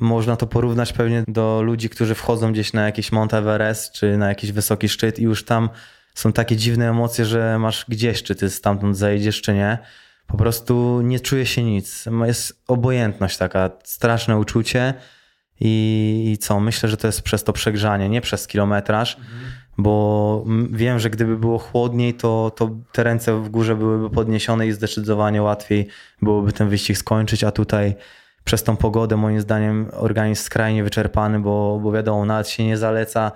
Można to porównać pewnie do ludzi, którzy wchodzą gdzieś na jakiś Mount Everest czy na jakiś wysoki szczyt i już tam są takie dziwne emocje, że masz gdzieś, czy ty stamtąd zejdziesz, czy nie. Po prostu nie czuje się nic. Jest obojętność taka, straszne uczucie i, i co? Myślę, że to jest przez to przegrzanie, nie przez kilometraż, bo m- wiem, że gdyby było chłodniej, to, to te ręce w górze byłyby podniesione i zdecydowanie łatwiej byłoby ten wyścig skończyć, a tutaj przez tą pogodę moim zdaniem organizm skrajnie wyczerpany, bo, bo wiadomo, nawet się nie zaleca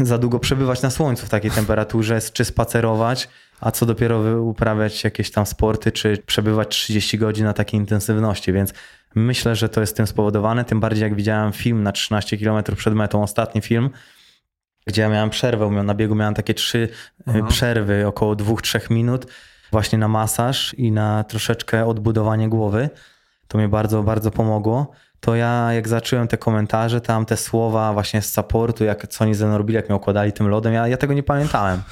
za długo przebywać na słońcu w takiej temperaturze, czy spacerować, a co dopiero uprawiać jakieś tam sporty, czy przebywać 30 godzin na takiej intensywności, więc myślę, że to jest tym spowodowane, tym bardziej jak widziałem film na 13 km przed metą, ostatni film, gdzie ja miałem przerwę, na biegu miałem takie trzy y, przerwy, około 2-3 minut, właśnie na masaż i na troszeczkę odbudowanie głowy. To mnie bardzo, bardzo pomogło. To ja, jak zacząłem te komentarze, tam te słowa właśnie z supportu, jak co oni ze mną robili, jak mnie okładali tym lodem, ja, ja tego nie pamiętałem.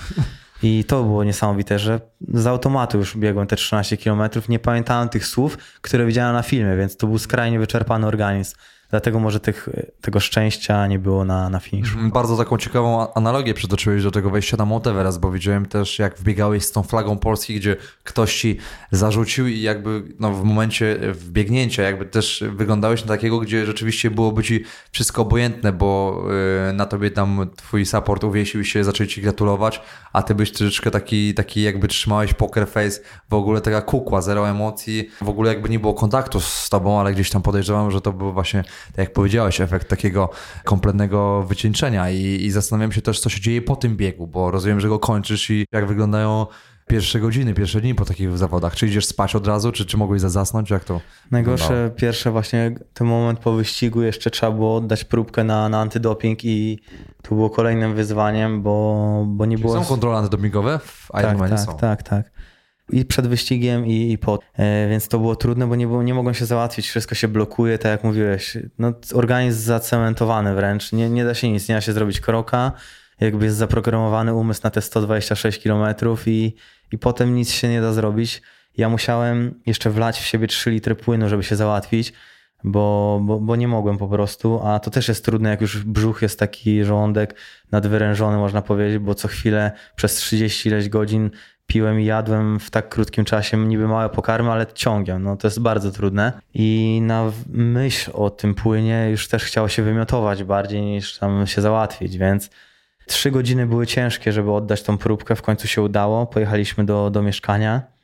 I to było niesamowite, że z automatu już biegłem te 13 km, nie pamiętałem tych słów, które widziałem na filmie, więc to był skrajnie wyczerpany organizm. Dlatego może tych, tego szczęścia nie było na, na finiszu. Bardzo taką ciekawą analogię przytoczyłeś do tego wejścia na Mount Everest, bo widziałem też jak wbiegałeś z tą flagą Polski, gdzie ktoś ci zarzucił i jakby no, w momencie wbiegnięcia jakby też wyglądałeś na takiego, gdzie rzeczywiście byłoby ci wszystko obojętne, bo y, na tobie tam twój support uwiesił się, zaczęli ci gratulować, a ty byś troszeczkę taki, taki jakby trzymałeś poker face, w ogóle taka kukła, zero emocji, w ogóle jakby nie było kontaktu z tobą, ale gdzieś tam podejrzewam, że to był właśnie, tak jak powiedziałeś, efekt takiego kompletnego wycieńczenia i, i zastanawiam się też, co się dzieje po tym biegu, bo rozumiem, że go kończysz i jak wyglądają pierwsze godziny, pierwsze dni po takich zawodach. Czy idziesz spać od razu, czy, czy mogłeś za- zasnąć? Jak to Najgorsze wyglądało? pierwsze właśnie ten moment po wyścigu jeszcze trzeba było oddać próbkę na, na antydoping i to było kolejnym wyzwaniem, bo, bo nie było... Są kontrole antydopingowe w tak, Ironmanie? tak, są. tak, tak. I przed wyścigiem i, i po. E, więc to było trudne, bo nie, nie mogłem się załatwić, wszystko się blokuje, tak jak mówiłeś. No, organizm zacementowany wręcz, nie, nie da się nic, nie da się zrobić kroka, jakby jest zaprogramowany umysł na te 126 km i, i potem nic się nie da zrobić. Ja musiałem jeszcze wlać w siebie 3 litry płynu, żeby się załatwić, bo, bo, bo nie mogłem po prostu, a to też jest trudne, jak już brzuch jest taki żołądek nadwyrężony, można powiedzieć, bo co chwilę przez 30 ileś godzin piłem i jadłem w tak krótkim czasie niby małe pokarmy, ale ciągiem. No to jest bardzo trudne. I na myśl o tym płynie już też chciało się wymiotować bardziej niż tam się załatwić, więc trzy godziny były ciężkie, żeby oddać tą próbkę. W końcu się udało. Pojechaliśmy do, do mieszkania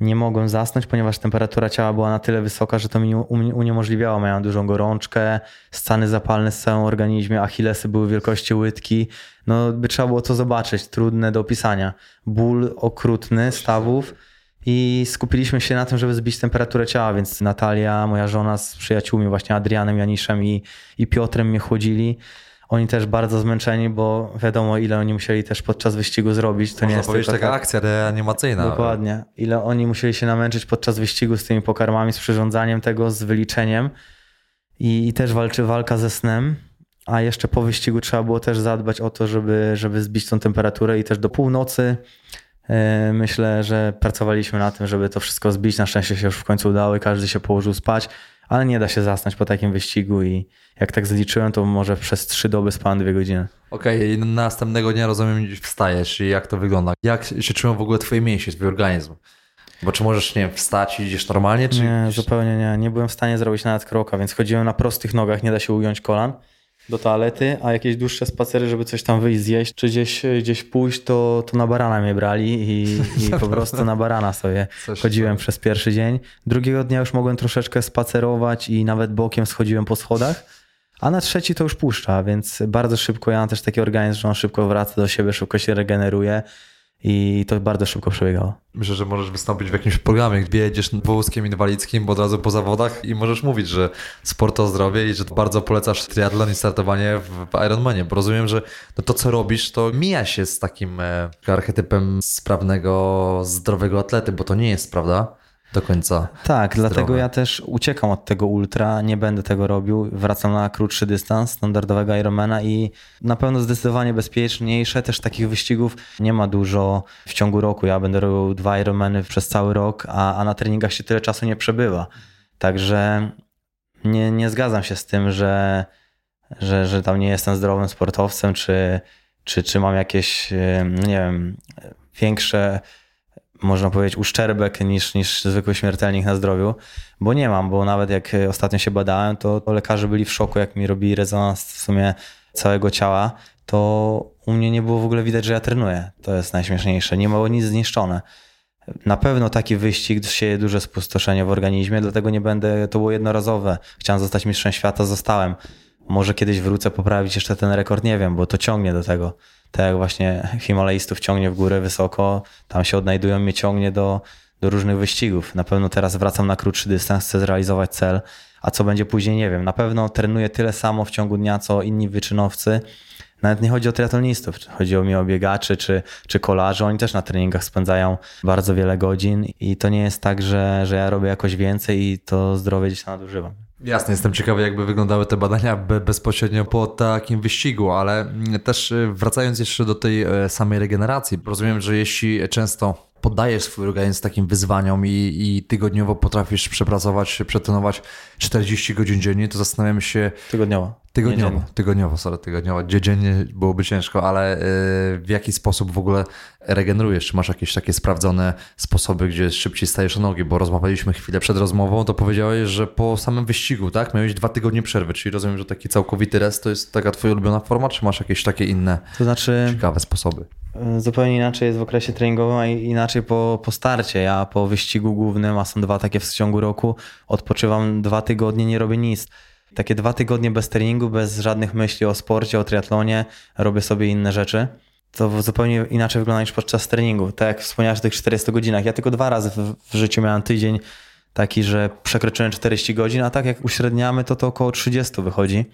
nie mogłem zasnąć, ponieważ temperatura ciała była na tyle wysoka, że to mi uniemożliwiało. Miałem dużą gorączkę, stany zapalne w całym organizmie, achillesy były wielkości łydki. No by trzeba było to zobaczyć, trudne do opisania. Ból okrutny stawów i skupiliśmy się na tym, żeby zbić temperaturę ciała, więc Natalia, moja żona z przyjaciółmi, właśnie Adrianem, Janiszem i, i Piotrem mnie chłodzili. Oni też bardzo zmęczeni, bo wiadomo, ile oni musieli też podczas wyścigu zrobić. To Można nie jest powiedzieć taka tak- akcja reanimacyjna. Dokładnie. Ile oni musieli się namęczyć podczas wyścigu z tymi pokarmami, z przyrządzaniem tego, z wyliczeniem. I, i też walczy walka ze snem. A jeszcze po wyścigu trzeba było też zadbać o to, żeby, żeby zbić tą temperaturę i też do północy. e, Myślę, że pracowaliśmy na tym, żeby to wszystko zbić. Na szczęście się już w końcu udało i każdy się położył spać, ale nie da się zasnąć po takim wyścigu i jak tak zliczyłem, to może przez trzy doby spałem dwie godziny. Okej, i następnego dnia rozumiem, wstajesz i jak to wygląda? Jak się czują w ogóle twoje mięśnie, twój organizm? Bo czy możesz, nie wiem, wstać i idziesz normalnie, czy... Nie, zupełnie nie. Nie byłem w stanie zrobić nawet kroka, więc chodziłem na prostych nogach, nie da się ugiąć kolan do toalety, a jakieś dłuższe spacery, żeby coś tam wyjść, zjeść, czy gdzieś, gdzieś pójść, to, to na barana mnie brali i, i po prostu na barana sobie Coś- chodziłem przez pierwszy dzień. Drugiego dnia już mogłem troszeczkę spacerować i nawet bokiem schodziłem po schodach, a na trzeci to już puszcza, więc bardzo szybko, ja mam też taki organizm, że on szybko wraca do siebie, szybko się regeneruje i to bardzo szybko przebiegało. Myślę, że możesz wystąpić w jakimś programie, gdzie jedziesz wózkiem inwalidzkim, bo od razu po zawodach i możesz mówić, że sport to zdrowie i że bardzo polecasz triatlon i startowanie w Ironmanie, bo rozumiem, że no to, co robisz, to mija się z takim e, archetypem sprawnego, zdrowego atlety, bo to nie jest, prawda? Do końca. Tak, dlatego zdrowe. ja też uciekam od tego ultra, nie będę tego robił, wracam na krótszy dystans standardowego Ironmana i na pewno zdecydowanie bezpieczniejsze, też takich wyścigów nie ma dużo w ciągu roku, ja będę robił dwa Ironmany przez cały rok, a, a na treningach się tyle czasu nie przebywa, także nie, nie zgadzam się z tym, że, że, że tam nie jestem zdrowym sportowcem, czy, czy, czy mam jakieś, nie wiem, większe można powiedzieć, uszczerbek niż, niż zwykły śmiertelnik na zdrowiu, bo nie mam, bo nawet jak ostatnio się badałem, to, to lekarze byli w szoku, jak mi robili rezonans w sumie całego ciała, to u mnie nie było w ogóle widać, że ja trenuję. To jest najśmieszniejsze. Nie było nic zniszczone. Na pewno taki wyścig sieje duże spustoszenie w organizmie, dlatego nie będę, to było jednorazowe. Chciałem zostać mistrzem świata, zostałem. Może kiedyś wrócę poprawić jeszcze ten rekord, nie wiem, bo to ciągnie do tego. Tak jak właśnie Himalajstów ciągnie w górę wysoko, tam się odnajdują, mnie ciągnie do, do różnych wyścigów. Na pewno teraz wracam na krótszy dystans, chcę zrealizować cel, a co będzie później, nie wiem. Na pewno trenuję tyle samo w ciągu dnia, co inni wyczynowcy. Nawet nie chodzi o triatlonistów, chodzi o mi o biegaczy czy, czy kolarzy. Oni też na treningach spędzają bardzo wiele godzin i to nie jest tak, że, że ja robię jakoś więcej i to zdrowie gdzieś tam nadużywam. Jasne, jestem ciekawy, jakby wyglądały te badania be, bezpośrednio po takim wyścigu, ale mm, też y, wracając jeszcze do tej e, samej regeneracji, rozumiem, że jeśli często poddajesz swój organizm takim wyzwaniom i, i tygodniowo potrafisz przepracować, przetrenować 40 godzin dziennie, to zastanawiam się, Tygodniowo. Tygodniowo, Niedzielnie. tygodniowo, sorry, tygodniowo. Dziennie byłoby ciężko, ale y, w jaki sposób w ogóle regenerujesz? Czy masz jakieś takie sprawdzone sposoby, gdzie szybciej stajesz na nogi? Bo rozmawialiśmy chwilę przed rozmową, to powiedziałeś, że po samym wyścigu, tak? Miałeś dwa tygodnie przerwy, czyli rozumiem, że taki całkowity rest to jest taka twoja ulubiona forma, czy masz jakieś takie inne To znaczy, ciekawe sposoby? Zupełnie inaczej jest w okresie treningowym, a inaczej po, po starcie. Ja po wyścigu głównym, a są dwa takie w ciągu roku, odpoczywam dwa tygodnie, nie robię nic. Takie dwa tygodnie bez treningu, bez żadnych myśli o sporcie, o triatlonie, robię sobie inne rzeczy. To zupełnie inaczej wygląda niż podczas treningu. Tak jak wspomniałeś o tych 400 godzinach. Ja tylko dwa razy w, w życiu miałem tydzień taki, że przekroczyłem 40 godzin, a tak jak uśredniamy, to to około 30 wychodzi.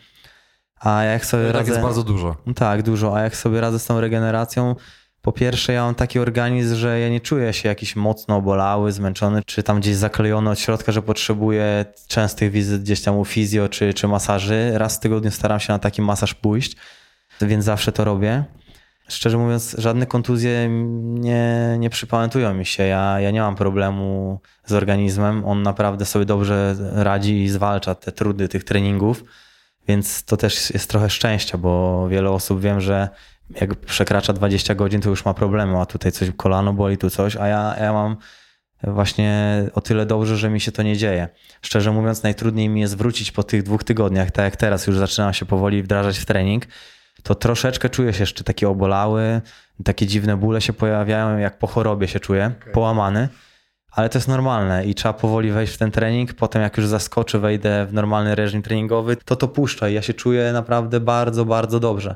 A jak sobie Tak radzę... jest bardzo dużo. Tak, dużo. A jak sobie radzę z tą regeneracją, Po pierwsze, ja mam taki organizm, że ja nie czuję się jakiś mocno obolały, zmęczony, czy tam gdzieś zaklejony od środka, że potrzebuję częstych wizyt gdzieś tam u fizjo czy, czy masaży. Raz w tygodniu staram się na taki masaż pójść, więc zawsze to robię. Szczerze mówiąc, żadne kontuzje nie, nie przypamiętują mi się. Ja, ja nie mam problemu z organizmem. On naprawdę sobie dobrze radzi i zwalcza te trudy tych treningów. Więc to też jest trochę szczęścia, bo wiele osób wiem, że jak przekracza 20 godzin, to już ma problemy, a tutaj coś kolano boli, tu coś, a ja, ja mam właśnie o tyle dobrze, że mi się to nie dzieje. Szczerze mówiąc, najtrudniej mi jest wrócić po tych dwóch tygodniach, tak jak teraz już zaczynam się powoli wdrażać w trening, to troszeczkę czuję się jeszcze taki obolały, takie dziwne bóle się pojawiają, jak po chorobie się czuję, okay. połamany, ale to jest normalne i trzeba powoli wejść w ten trening. Potem, jak już zaskoczę, wejdę w normalny reżim treningowy, to to puszcza i ja się czuję naprawdę bardzo, bardzo dobrze.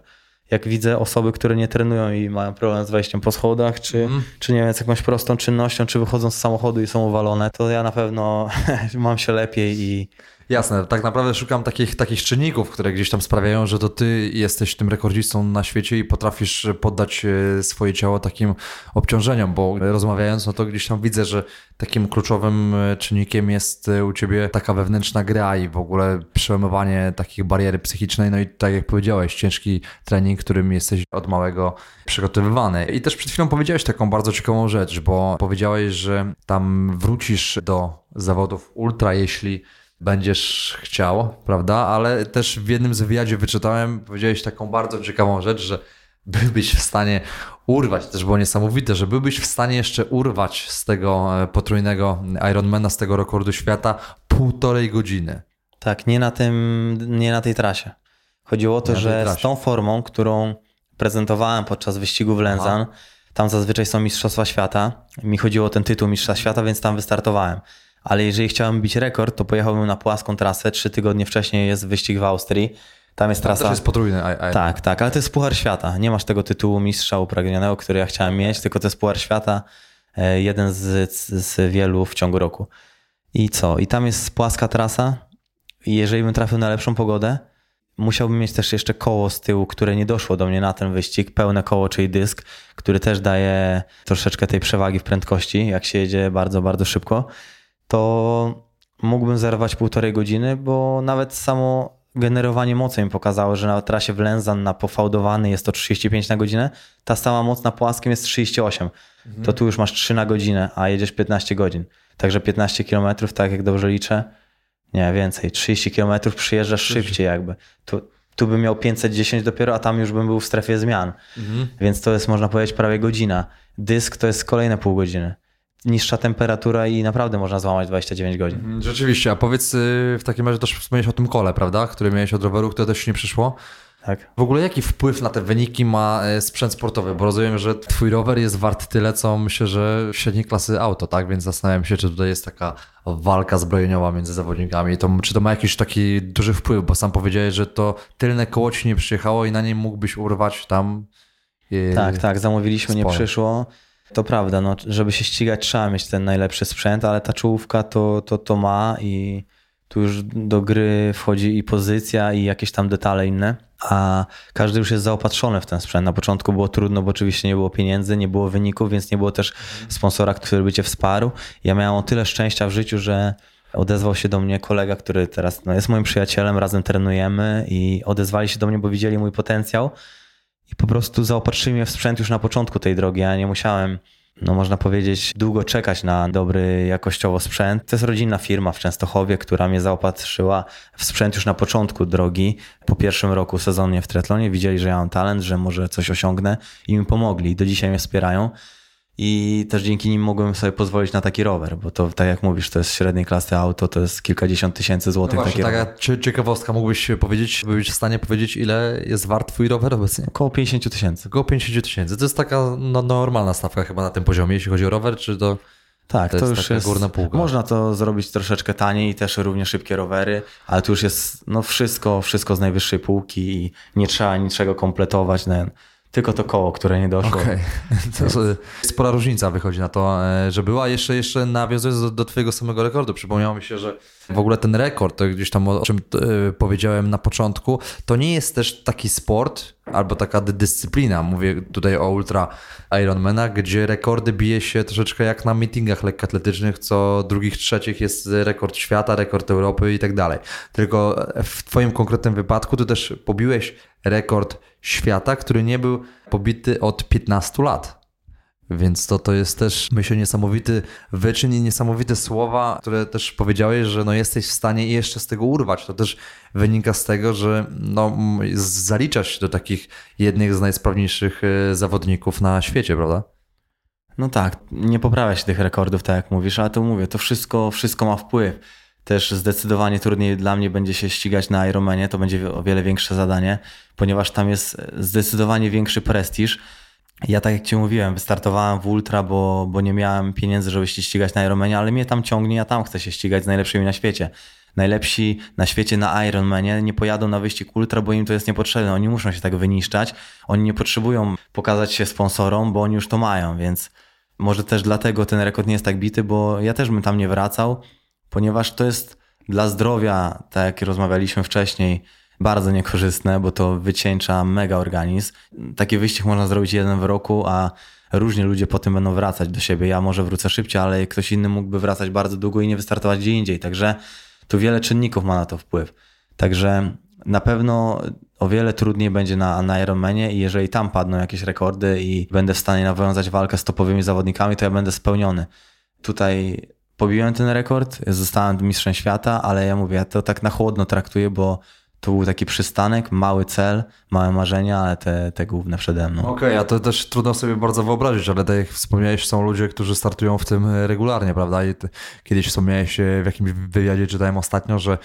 Jak widzę osoby, które nie trenują i mają problem z wejściem po schodach, czy, mm. czy nie wiem, z jakąś prostą czynnością, czy wychodzą z samochodu i są uwalone, to ja na pewno mam się lepiej i, Jasne, tak naprawdę szukam takich, takich czynników, które gdzieś tam sprawiają, że to ty jesteś tym rekordzistą na świecie i potrafisz poddać e, swoje ciało takim obciążeniom, bo rozmawiając, no to gdzieś tam widzę, że takim kluczowym e, czynnikiem jest e, u ciebie taka wewnętrzna gra i w ogóle przełamywanie takich bariery psychicznej, no i tak jak powiedziałeś, ciężki trening, którym jesteś od małego przygotowywany. I też przed chwilą powiedziałeś taką bardzo ciekawą rzecz, bo powiedziałeś, że tam wrócisz do zawodów ultra, jeśli będziesz chciał, prawda? Ale też w jednym z wywiadzie wyczytałem, powiedziałeś taką bardzo ciekawą rzecz, że byłbyś w stanie urwać, też było niesamowite, że byłbyś w stanie jeszcze urwać z tego e, potrójnego Ironmana, z tego rekordu świata półtorej godziny. Tak, nie na tym, nie na tej trasie. Chodziło o to, że z tą formą, którą prezentowałem podczas wyścigu w Lenzan, Aha. tam zazwyczaj są Mistrzostwa Świata. Mi chodziło o ten tytuł Mistrza Świata, więc tam wystartowałem ale jeżeli chciałem bić rekord, to pojechałbym na płaską trasę. Trzy tygodnie wcześniej jest wyścig w Austrii. Tam jest trasa. To jest potrójny. I, I... Tak, tak, ale to jest Puchar Świata. Nie masz tego tytułu mistrza upragnionego, który ja chciałem mieć, tylko to jest Puchar Świata, e, jeden z, z wielu w ciągu roku. I co? I tam jest płaska trasa. I jeżeli bym trafił na lepszą pogodę, musiałbym mieć też jeszcze koło z tyłu, które nie doszło do mnie na ten wyścig, pełne koło, czyli dysk, który też daje troszeczkę tej przewagi w prędkości, jak się jedzie bardzo, bardzo szybko to mógłbym zerwać półtorej godziny, bo nawet samo generowanie mocy mi pokazało, że na trasie w Lenzan na pofałdowany jest to 35 na godzinę, ta sama moc na płaskim jest 38. Mhm. To tu już masz 3 na godzinę, a jedziesz 15 godzin. Także 15 km, tak jak dobrze liczę, nie, więcej, 30 km przyjeżdżasz szybciej jakby. Tu, tu bym miał 510 dopiero, a tam już bym był w strefie zmian. Mhm. Więc to jest, można powiedzieć, prawie godzina. Dysk to jest kolejne pół godziny niższa temperatura i naprawdę można złamać 29 godzin. Mhm, rzeczywiście, a powiedz y, w takim razie też wspomniałeś o tym kole, prawda, które miałeś od roweru, które też nie przyszło. Tak. W ogóle jaki wpływ na te wyniki ma y, sprzęt sportowy? Bo rozumiem, że twój rower jest wart tyle, co myślę, że średniej klasy auto, tak? Więc zastanawiam się, czy tutaj jest taka walka zbrojeniowa między zawodnikami. To, czy to ma jakiś taki duży wpływ? Bo sam powiedziałeś, że to tylne koło ci nie przyjechało i na nim mógłbyś urwać tam. Yy, tak, tak, zamówiliśmy, sporo. nie przyszło. To prawda, no, żeby się ścigać trzeba mieć ten najlepszy sprzęt, ale ta czołówka to, to, to ma i tu już do gry wchodzi i pozycja i jakieś tam detale inne, a każdy już jest zaopatrzony w ten sprzęt. Na początku było trudno, bo oczywiście nie było pieniędzy, nie było wyników, więc nie było też sponsora, który by cię wsparł. Ja miałem o tyle szczęścia w życiu, że odezwał się do mnie kolega, który teraz no, jest moim przyjacielem, razem trenujemy i odezwali się do mnie, bo widzieli mój potencjał i po prostu zaopatrzyli mnie w sprzęt już na początku tej drogi. Ja nie musiałem, no można powiedzieć, długo czekać na dobry jakościowo sprzęt. To jest rodzinna firma w Częstochowie, która mnie zaopatrzyła w sprzęt już na początku drogi. Po pierwszym roku sezonie w triatlonie widzieli, że ja mam talent, że może coś osiągnę i mi pomogli. Do dzisiaj mnie wspierają i też dzięki nim mogłem sobie pozwolić na taki rower, bo to tak jak mówisz, to jest średniej klasy auto, to jest kilkadziesiąt tysięcy złotych. No właśnie, taka czy, ciekawostka, mógłbyś powiedzieć, byłbyś w stanie powiedzieć, ile jest wart twój rower obecnie? Około 50 tysięcy. Około 50 tysięcy. To jest taka no, normalna stawka chyba na tym poziomie, jeśli chodzi o rower, czy to... Tak, to, to jest już jest. Górna półka. Można to zrobić troszeczkę taniej i też równie szybkie rowery, ale tu już jest no wszystko, wszystko z najwyższej półki i nie trzeba niczego kompletować. Tylko to koło, które nie doszło. Okej, okay. spora różnica wychodzi na to, e, że była. Jeszcze, jeszcze nawiązując do, do twojego samego rekordu, przypomniało mi się, że w ogóle ten rekord, to gdzieś tam o czym e, powiedziałem na początku, to nie jest też taki sport albo taka dyscyplina, mówię tutaj o ultra Ironmana, gdzie rekordy bije się troszeczkę jak na meetingach lekkoatletycznych, co drugich, trzecich jest rekord świata, rekord Europy i tak dalej. Tylko w twoim konkretnym wypadku ty też pobiłeś rekord świata, który nie był pobity od 15 lat. Więc to, to jest też, myślę, niesamowity wyczyn i niesamowite słowa, które też powiedziałeś, że no jesteś w stanie jeszcze z tego urwać. To też wynika z tego, że no, zaliczasz się do takich jednych z najsprawniejszych e, zawodników na świecie, prawda? No tak, nie poprawia się tych rekordów, tak jak mówisz, ale to mówię, to wszystko, wszystko ma wpływ. Też zdecydowanie trudniej dla mnie będzie się ścigać na Ironmanie, to będzie o wiele większe zadanie, ponieważ tam jest zdecydowanie większy prestiż. Ja tak jak Ci mówiłem, wystartowałem w Ultra, bo, bo nie miałem pieniędzy, żeby się ścigać na Ironmanie, ale mnie tam ciągnie, ja tam chcę się ścigać z najlepszymi na świecie. Najlepsi na świecie na Ironmanie nie pojadą na wyścig Ultra, bo im to jest niepotrzebne. Oni muszą się tak wyniszczać. Oni nie potrzebują pokazać się sponsorom, bo oni już to mają, więc może też dlatego ten rekord nie jest tak bity, bo ja też bym tam nie wracał ponieważ to jest dla zdrowia, tak jak rozmawialiśmy wcześniej, bardzo niekorzystne, bo to wycieńcza mega organizm. Taki wyścig można zrobić jeden w roku, a różnie ludzie potem będą wracać do siebie. Ja może wrócę szybciej, ale ktoś inny mógłby wracać bardzo długo i nie wystartować gdzie indziej. Także tu wiele czynników ma na to wpływ. Także na pewno o wiele trudniej będzie na, na Ironmanie i jeżeli tam padną jakieś rekordy i będę w stanie nawiązać walkę z topowymi zawodnikami, to ja będę spełniony. Tutaj pobiłem ten rekord, zostałem mistrzem świata, ale ja mówię, ja to tak na chłodno traktuję, bo to był taki przystanek, mały cel, małe marzenia, ale te, te główne przede mną. Okej, okay, a to też trudno sobie bardzo wyobrazić, ale tak jak wspomniałeś, są ludzie, którzy startują w tym regularnie, prawda? I kiedyś wspomniałeś w jakimś wywiadzie, czytałem ostatnio, że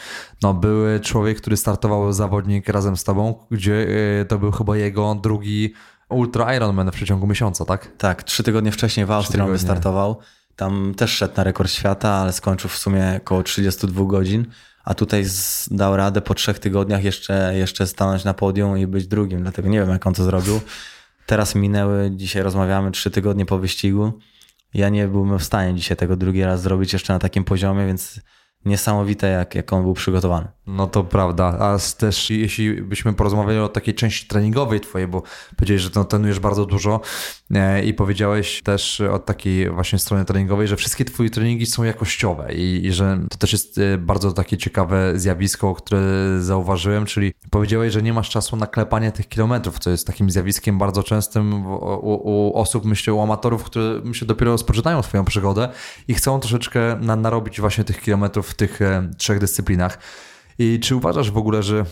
no, był człowiek, który startował zawodnik razem z tobą, gdzie e, to był chyba jego drugi Ultra Ironman w przeciągu miesiąca, tak? Tak, trzy tygodnie wcześniej w Austrii on wystartował. Tam też szedł na rekord świata, ale skończył w sumie około 32 godzin, a tutaj dał radę po trzech tygodniach jeszcze, jeszcze stanąć na podium i być drugim, dlatego nie wiem jak on to zrobił. Teraz minęły, dzisiaj rozmawiamy trzy tygodnie po wyścigu. Ja nie byłbym w stanie dzisiaj tego drugi raz zrobić jeszcze na takim poziomie, więc niesamowite, jak, jak on był przygotowany. No to prawda, a też jeśli byśmy porozmawiali o takiej części treningowej twojej, bo powiedziałeś, że no, trenujesz bardzo dużo e, i powiedziałeś też od takiej właśnie strony treningowej, że wszystkie twoje treningi są jakościowe i, i że to też jest e, bardzo takie ciekawe zjawisko, które zauważyłem, czyli powiedziałeś, że nie masz czasu na klepanie tych kilometrów, co jest takim zjawiskiem bardzo częstym u, u osób, myślę, u amatorów, które myślę dopiero rozpoczynają swoją przygodę i chcą troszeczkę na, narobić właśnie tych kilometrów w tych e, trzech dyscyplinach. I czy uważasz w ogóle, że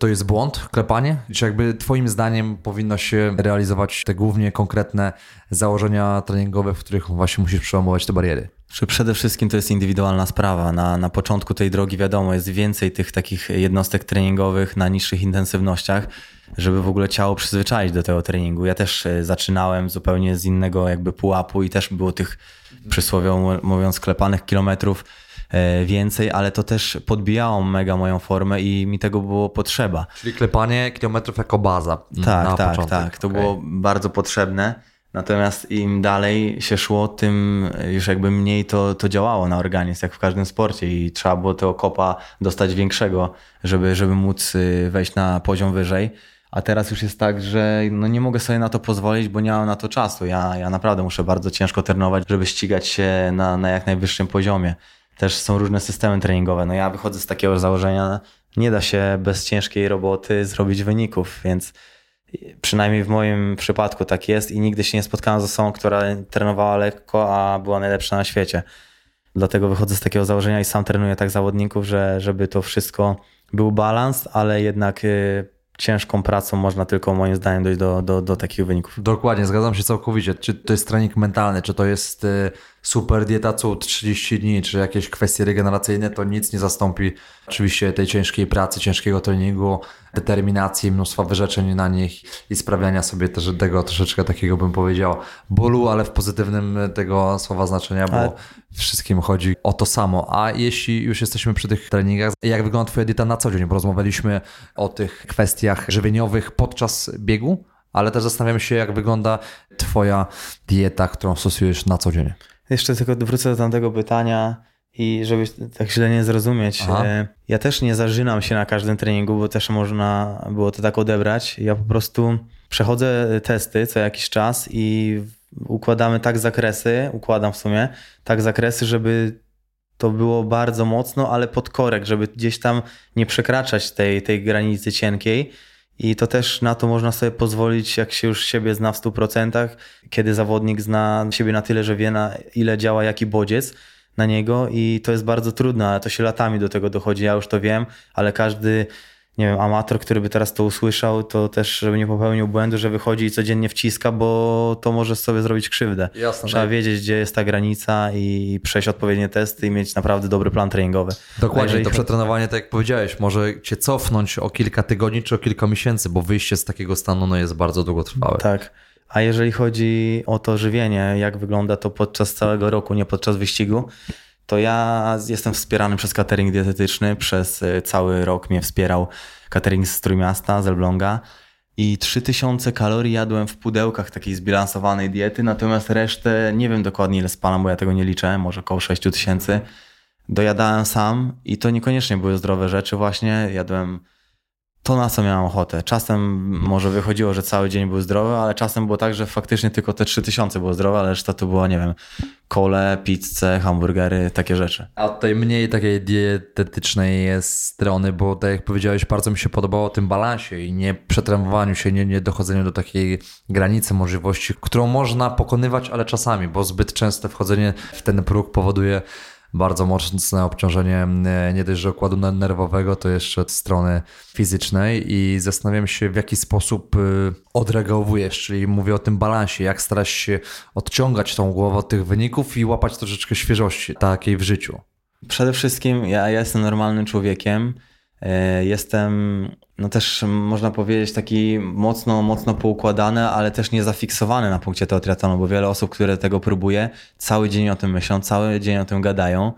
to jest błąd, klepanie? Czy jakby Twoim zdaniem powinno się realizować te głównie konkretne założenia treningowe, w których właśnie musisz przełamować te bariery? Przede wszystkim to jest indywidualna sprawa. Na, na początku tej drogi, wiadomo, jest więcej tych takich jednostek treningowych na niższych intensywnościach, żeby w ogóle ciało przyzwyczaić do tego treningu. Ja też e, zaczynałem zupełnie z innego jakby pułapu i też było tych przysłowiowo mówiąc klepanych kilometrów więcej, ale to też podbijało mega moją formę i mi tego było potrzeba. Czyli klepanie kilometrów jako baza. Tak, na tak, początek. tak. To okay. było bardzo potrzebne. Natomiast im dalej się szło, tym już jakby mniej to, to działało na organizm, jak w każdym sporcie i trzeba było tego kopa dostać większego, żeby, żeby móc y, wejść na poziom wyżej. A teraz już jest tak, że no nie mogę sobie na to pozwolić, bo nie mam na to czasu. Ja, ja naprawdę muszę bardzo ciężko trenować, żeby ścigać się na, na jak najwyższym poziomie też są różne systemy treningowe. No ja wychodzę z takiego założenia, nie da się bez ciężkiej roboty zrobić wyników, więc przynajmniej w moim przypadku tak jest i nigdy się nie spotkałem z osobą, która trenowała lekko, a była najlepsza na świecie. Dlatego wychodzę z takiego założenia i sam trenuję tak zawodników, że żeby to wszystko był balans, ale jednak y, ciężką pracą można tylko moim zdaniem dojść do, do, do takich wyników. Dokładnie, zgadzam się całkowicie. Czy to jest trening mentalny, czy to jest y, super dieta cud 30 dni, czy jakieś kwestie regeneracyjne, to nic nie zastąpi oczywiście tej ciężkiej pracy, ciężkiego treningu, determinacji, mnóstwa wyrzeczeń na nich i sprawiania sobie też tego troszeczkę takiego bym powiedział bólu, ale w pozytywnym tego słowa znaczenia, bo ale... wszystkim chodzi o to samo. A jeśli już jesteśmy przy tych treningach, jak wygląda twoja dieta na co dzień? Bo rozmawialiśmy o tych kwestiach żywieniowych podczas biegu, ale też zastanawiam się, jak wygląda twoja dieta, którą stosujesz na co dzień. Jeszcze tylko wrócę do tamtego pytania i żeby tak źle nie zrozumieć. Aha. e, Ja też nie zażynam się na każdym treningu, bo też można było to tak odebrać. Ja po prostu przechodzę testy co jakiś czas i układamy tak zakresy, układam w sumie, tak zakresy, żeby to było bardzo mocno, ale pod korek, żeby gdzieś tam nie przekraczać tej, tej granicy cienkiej. I to też na to można sobie pozwolić, jak się już siebie zna w 100%, kiedy zawodnik zna siebie na tyle, że wie na ile działa jaki bodziec na niego i to jest bardzo trudne, ale to się latami do tego dochodzi, ja już to wiem, ale każdy nie wiem, amator, który by teraz to usłyszał, to też, żeby nie popełnił błędu, że wychodzi i codziennie wciska, bo to może sobie zrobić krzywdę. Jasne, Trzeba tak. wiedzieć, gdzie jest ta granica i przejść odpowiednie testy i mieć naprawdę dobry plan treningowy. Dokładnie, jeżeli to przetrenowanie, tak jak powiedziałeś, może cię cofnąć o kilka tygodni czy o kilka miesięcy, bo wyjście z takiego stanu no, jest bardzo długotrwałe. Tak. A jeżeli chodzi o to żywienie, jak wygląda to podczas całego roku, nie podczas wyścigu, to ja jestem wspierany przez catering dietetyczny. Przez y, cały rok mnie wspierał catering z Trójmiasta, z Elbląga. I 3000 kalorii jadłem w pudełkach takiej zbilansowanej diety, natomiast resztę nie wiem dokładnie ile spalam, bo ja tego nie liczę, może około 6000. Dojadałem sam i to niekoniecznie były zdrowe rzeczy właśnie. Jadłem to, na co miałem ochotę. Czasem może wychodziło, że cały dzień był zdrowy, ale czasem było tak, że faktycznie tylko te 3000 było zdrowe, ale reszta to było, nie wiem, kole, pizzę, hamburgery, takie rzeczy. A tej mniej takiej dietetycznej jest strony, bo tak jak powiedziałeś, bardzo mi się podobało o tym balansie i nie przetrenowaniu się, nie, nie dochodzeniu do takiej granicy możliwości, którą można pokonywać, ale czasami, bo zbyt częste wchodzenie w ten próg powoduje bardzo mocne obciążenie e, nie dość, że układu nerwowego, to jeszcze od strony fizycznej i zastanawiam się, w jaki sposób y, odreagowujesz, czyli mówię o tym balansie, jak starasz się odciągać tą głowę od tych wyników i łapać troszeczkę świeżości takiej w życiu. Przede wszystkim ja, ja jestem normalnym człowiekiem. E, Jestem, no też można powiedzieć, taki mocno, mocno poukładany, ale też nie zafiksowany na punkcie tego triatlonu, bo wiele osób, które tego próbuje, cały dzień o tym myślą, cały dzień o tym gadają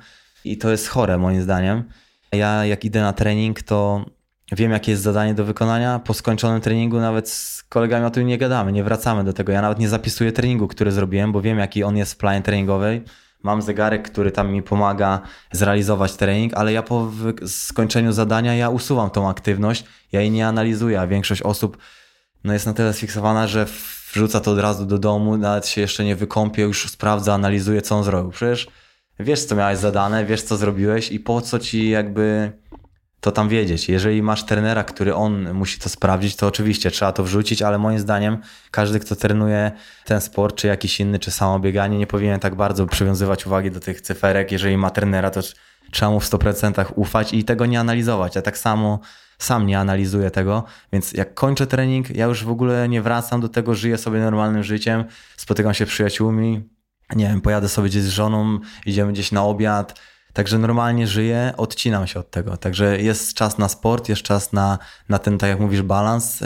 i to jest chore moim zdaniem. Ja jak idę na trening, to wiem jakie jest zadanie do wykonania. Po skończonym treningu nawet z kolegami o tym nie gadamy, nie wracamy do tego. Ja nawet nie zapisuję treningu, który zrobiłem, bo wiem jaki on jest w planie treningowej. Mam zegarek, który tam mi pomaga zrealizować trening, ale ja po skończeniu zadania ja usuwam tą aktywność, ja jej nie analizuję, a większość osób no jest na tyle sfiksowana, że wrzuca to od razu do domu, nawet się jeszcze nie wykąpie, już sprawdza, analizuje, co on zrobił. Przecież wiesz, co miałeś zadane, wiesz, co zrobiłeś i po co ci jakby to tam wiedzieć. Jeżeli masz trenera, który on musi to sprawdzić, to oczywiście trzeba to wrzucić, ale moim zdaniem każdy, kto trenuje ten sport, czy jakiś inny, czy samo bieganie, nie powinien tak bardzo przywiązywać uwagi do tych cyferek. Jeżeli ma trenera, to tr- trzeba mu w 100% ufać i tego nie analizować. Ja tak samo sam nie analizuję tego, więc jak kończę trening, ja już w ogóle nie wracam do tego, żyję sobie normalnym życiem, spotykam się z przyjaciółmi, nie wiem, pojadę sobie gdzieś z żoną, idziemy gdzieś na obiad, Także normalnie żyję, odcinam się od tego. Także jest czas na sport, jest czas na, na ten, tak jak mówisz, balans.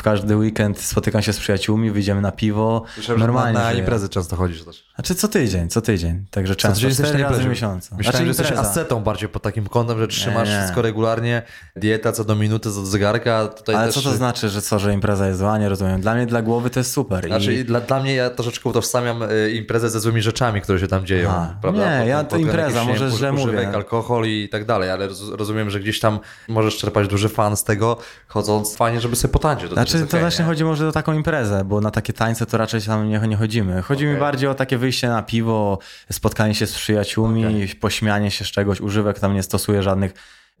W każdy weekend spotykam się z przyjaciółmi, wyjdziemy na piwo. Słyszałem, normalnie na, na imprezy często chodzisz też. Znaczy co tydzień, co tydzień. Także często, tydzień jesteś cztery na razy w miesiącu. Myślałem, znaczy, że jesteś ascetą bardziej pod takim kątem, że trzymasz Nie, nie. wszystko regularnie, dieta co do minuty, co do zegarka. Tutaj Ale też... co to znaczy, że co, że impreza jest zła? Nie rozumiem. Dla mnie, dla głowy to jest super. Znaczy, I... dla, dla mnie ja troszeczkę utożsamiam y, imprezę ze złymi rzeczami, które się tam dzieją. Prawda? Nie, ja to impreza, nie może źle używek, mówię. alkohol i tak dalej, ale roz, rozumiem, że gdzieś tam możesz czerpać duży fan z tego, chodząc fajnie, żeby sobie potańczyć. Znaczy, jest to właśnie nie? chodzi może o taką imprezę, bo na takie tańce to raczej tam nie, nie chodzimy. Chodzi mi Okej. bardziej o takie wyjście na piwo, spotkanie się z przyjaciółmi, pośmianie się z czegoś, używek tam nie stosuję żadnych.